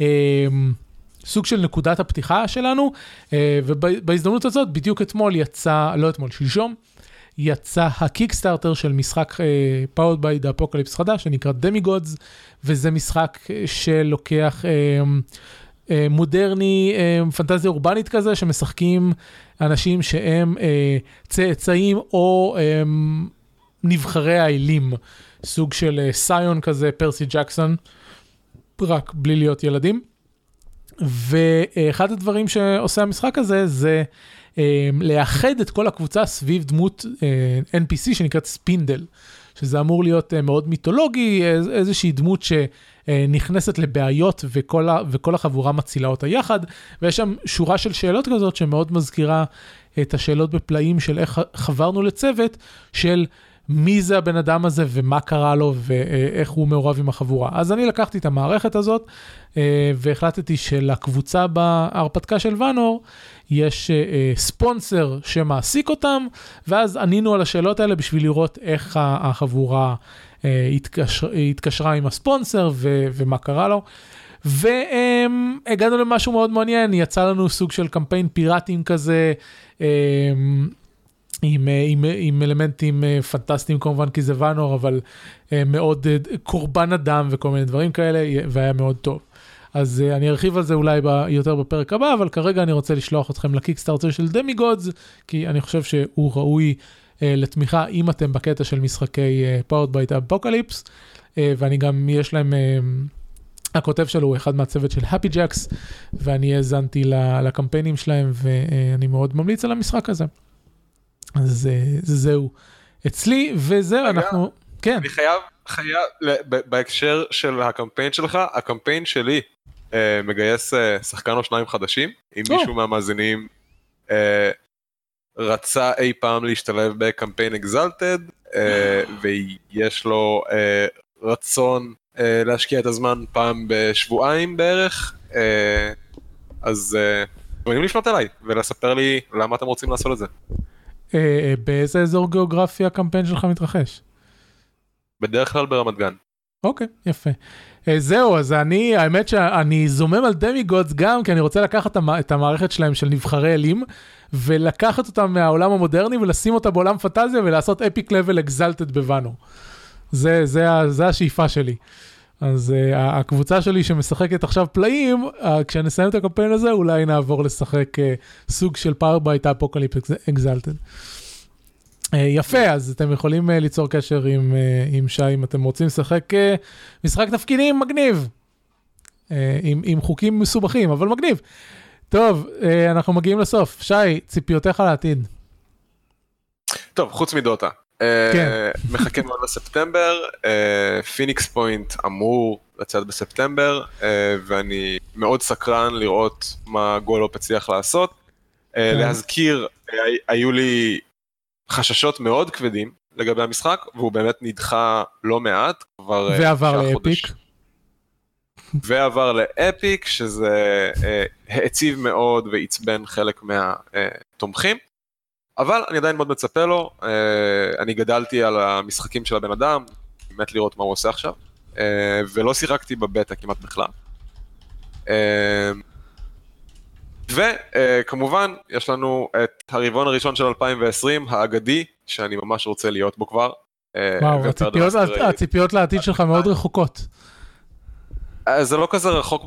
אה, סוג של נקודת הפתיחה שלנו, אה, ובהזדמנות הזאת, בדיוק אתמול יצא, לא אתמול, שלשום, יצא הקיקסטארטר של משחק Powered by the Apocalypse חדש, שנקרא דמיגודס, וזה משחק אה, שלוקח אה, מודרני, פנטזיה אורבנית כזה, שמשחקים אנשים שהם אה, צאצאים או אה, נבחרי האלים, סוג של אה, סיון כזה, פרסי ג'קסון, רק בלי להיות ילדים. ואחד הדברים שעושה המשחק הזה זה אה, לאחד את כל הקבוצה סביב דמות אה, NPC שנקראת ספינדל, שזה אמור להיות אה, מאוד מיתולוגי, איז, איזושהי דמות שנכנסת לבעיות וכל, ה, וכל החבורה מצילה אותה יחד, ויש שם שורה של שאלות כזאת שמאוד מזכירה את השאלות בפלאים של איך חברנו לצוות של מי זה הבן אדם הזה ומה קרה לו ואיך הוא מעורב עם החבורה. אז אני לקחתי את המערכת הזאת אה, והחלטתי שלקבוצה בהרפתקה של ואנור יש אה, ספונסר שמעסיק אותם, ואז ענינו על השאלות האלה בשביל לראות איך החבורה התקשר, התקשרה עם הספונסר ו, ומה קרה לו. והגענו למשהו מאוד מעניין, יצא לנו סוג של קמפיין פיראטים כזה. עם, אה, עם, עם אלמנטים אה, פנטסטיים כמובן כי זה ואנור אבל אה, מאוד קורבן אדם וכל מיני דברים כאלה והיה מאוד טוב. אז אני ארחיב על זה אולי ב, יותר בפרק הבא אבל כרגע אני רוצה לשלוח אתכם ל Kickstarter של Demigods כי אני חושב שהוא ראוי לתמיכה אם אתם בקטע של משחקי Powered by the Apocalypse ואני גם יש להם. הכותב שלו הוא אחד מהצוות של הפי ג'קס ואני האזנתי לקמפיינים שלהם ואני מאוד ממליץ על המשחק הזה. אז זהו אצלי, וזהו, אנחנו... כן. אני חייב, חייב, בהקשר של הקמפיין שלך, הקמפיין שלי אה, מגייס אה, שחקן או שניים חדשים, אם מישהו מהמאזינים אה, רצה אי פעם להשתלב בקמפיין אקזלטד, ויש לו רצון להשקיע את הזמן פעם בשבועיים בערך, אז מוזמנים לפנות אליי ולספר לי למה אתם רוצים לעשות את זה. אה, אה, באיזה אזור גיאוגרפי הקמפיין שלך מתרחש? בדרך כלל ברמת גן. אוקיי, יפה. אה, זהו, אז אני, האמת שאני זומם על דמי גודס גם, כי אני רוצה לקחת את המערכת שלהם של נבחרי אלים, ולקחת אותם מהעולם המודרני ולשים אותה בעולם פנטזיה ולעשות epic level Exalted בוואנו. זה, זה, זה השאיפה שלי. אז אה, הקבוצה שלי שמשחקת עכשיו פלאים, אה, כשנסיים את הקמפיין הזה, אולי נעבור לשחק אה, סוג של Powered by the Apocalypse Exalted. יפה, אז אתם יכולים אה, ליצור קשר עם, אה, עם שי אם אתם רוצים לשחק אה, משחק תפקידים מגניב. אה, עם, עם חוקים מסובכים, אבל מגניב. טוב, אה, אנחנו מגיעים לסוף. שי, ציפיותיך לעתיד. טוב, חוץ מדוטה. כן. מחכה מאוד לספטמבר, Phoenix Point אמור לצאת בספטמבר, אה, ואני מאוד סקרן לראות מה גולופ הצליח לעשות. אה, כן. להזכיר, היו לי חששות מאוד כבדים לגבי המשחק, והוא באמת נדחה לא מעט, כבר אה, ועבר ל Epic. ועבר לאפיק, שזה העציב מאוד ועצבן חלק מהתומכים. אבל אני עדיין מאוד מצפה לו, אה, אני גדלתי על המשחקים של הבן אדם, באמת לראות מה הוא עושה עכשיו, אה, ולא שיחקתי בבטא כמעט בכלל. אה, וכמובן, יש לנו את הרבעון הראשון של 2020, האגדי, שאני ממש רוצה להיות בו כבר. וואו, הציפיות, הציפיות לעתיד שלך מאוד רחוקות. זה לא כזה רחוק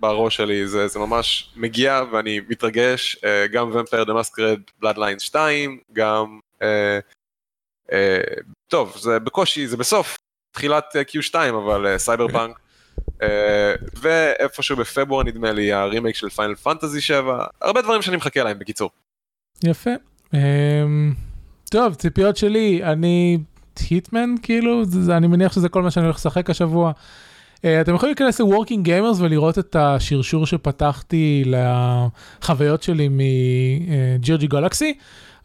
בראש שלי, זה, זה ממש מגיע ואני מתרגש, אה, גם Vampire the Masquerade Bloodlines 2, גם, אה, אה, טוב, זה בקושי, זה בסוף, תחילת Q2, אבל סייבר uh, פאנק, אה, ואיפשהו בפברואר נדמה לי הרימייק של Final Fantasy 7, הרבה דברים שאני מחכה להם בקיצור. יפה. Um, טוב, ציפיות שלי, אני היטמן כאילו, זה, אני מניח שזה כל מה שאני הולך לשחק השבוע. Uh, אתם יכולים להיכנס ל-Working Gamers ולראות את השרשור שפתחתי לחוויות שלי מג'ירג'י גלקסי,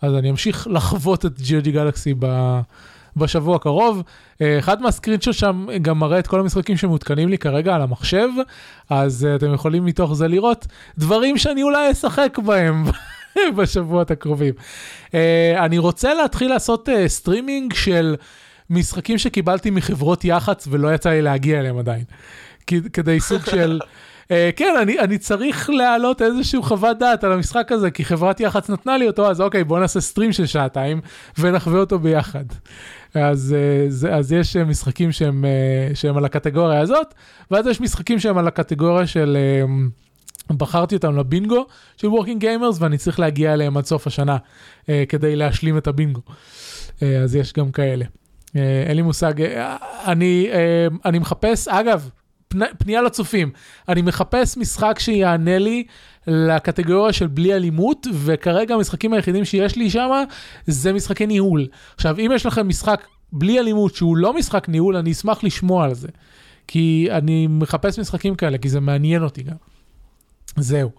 אז אני אמשיך לחוות את ג'ירג'י גלקסי ב... בשבוע הקרוב. Uh, אחד מהסקרינצ'ות שם גם מראה את כל המשחקים שמותקנים לי כרגע על המחשב, אז אתם יכולים מתוך זה לראות דברים שאני אולי אשחק בהם. בשבועות הקרובים. אה, אני רוצה להתחיל לעשות streaming אה, של משחקים שקיבלתי מחברות יח"צ ולא יצא לי להגיע אליהם עדיין. כדי סוג של... אה, כן, אני, אני צריך להעלות איזשהו חוות דעת על המשחק הזה, כי חברת יח"צ נתנה לי אותו, אז אוקיי, בוא נעשה stream של שעתיים ונחווה אותו ביחד. אז, אה, זה, אז יש משחקים שהם, אה, שהם על הקטגוריה הזאת, ואז יש משחקים שהם על הקטגוריה של... אה, בחרתי אותם לבינגו של Working Gamers ואני צריך להגיע אליהם עד סוף השנה אה, כדי להשלים את הבינגו. אה, אז יש גם כאלה. אה, אין לי מושג, אה, אני, אה, אני מחפש, אגב, פנייה לצופים, אני מחפש משחק שיענה לי לקטגוריה של בלי אלימות, וכרגע המשחקים היחידים שיש לי שם זה משחקי ניהול. עכשיו, אם יש לכם משחק בלי אלימות שהוא לא משחק ניהול, אני אשמח לשמוע על זה. כי אני מחפש משחקים כאלה, כי זה מעניין אותי גם. זהו.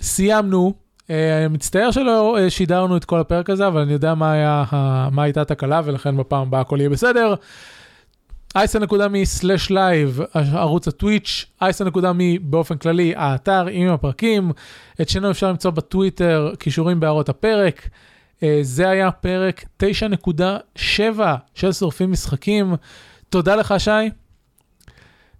סיימנו. אה, מצטער שלא אה, שידרנו את כל הפרק הזה, אבל אני יודע מה, היה, מה הייתה התקלה, ולכן בפעם הבאה הכל יהיה בסדר. אייסה.מי/לייב, ערוץ הטוויץ', אייסה.מי באופן כללי, האתר עם הפרקים. את שנינו אפשר למצוא בטוויטר, קישורים בהערות הפרק. אה, זה היה פרק 9.7 של שורפים משחקים. תודה לך, שי.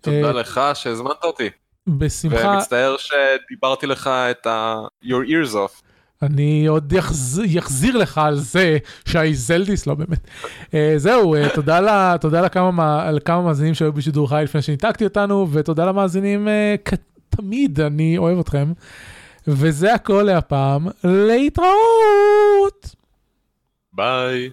תודה לך שהזמנת אותי. בשמחה. ומצטער שדיברתי לך את ה... your ears off. אני עוד יחז... יחזיר לך על זה שי זלדיס, לא באמת. uh, זהו, uh, תודה, לכמה, מה... לכמה מאזינים שהיו בשידור חי לפני שניתקתי אותנו, ותודה למאזינים uh, כ... תמיד, אני אוהב אתכם. וזה הכל להפעם, להתראות! ביי.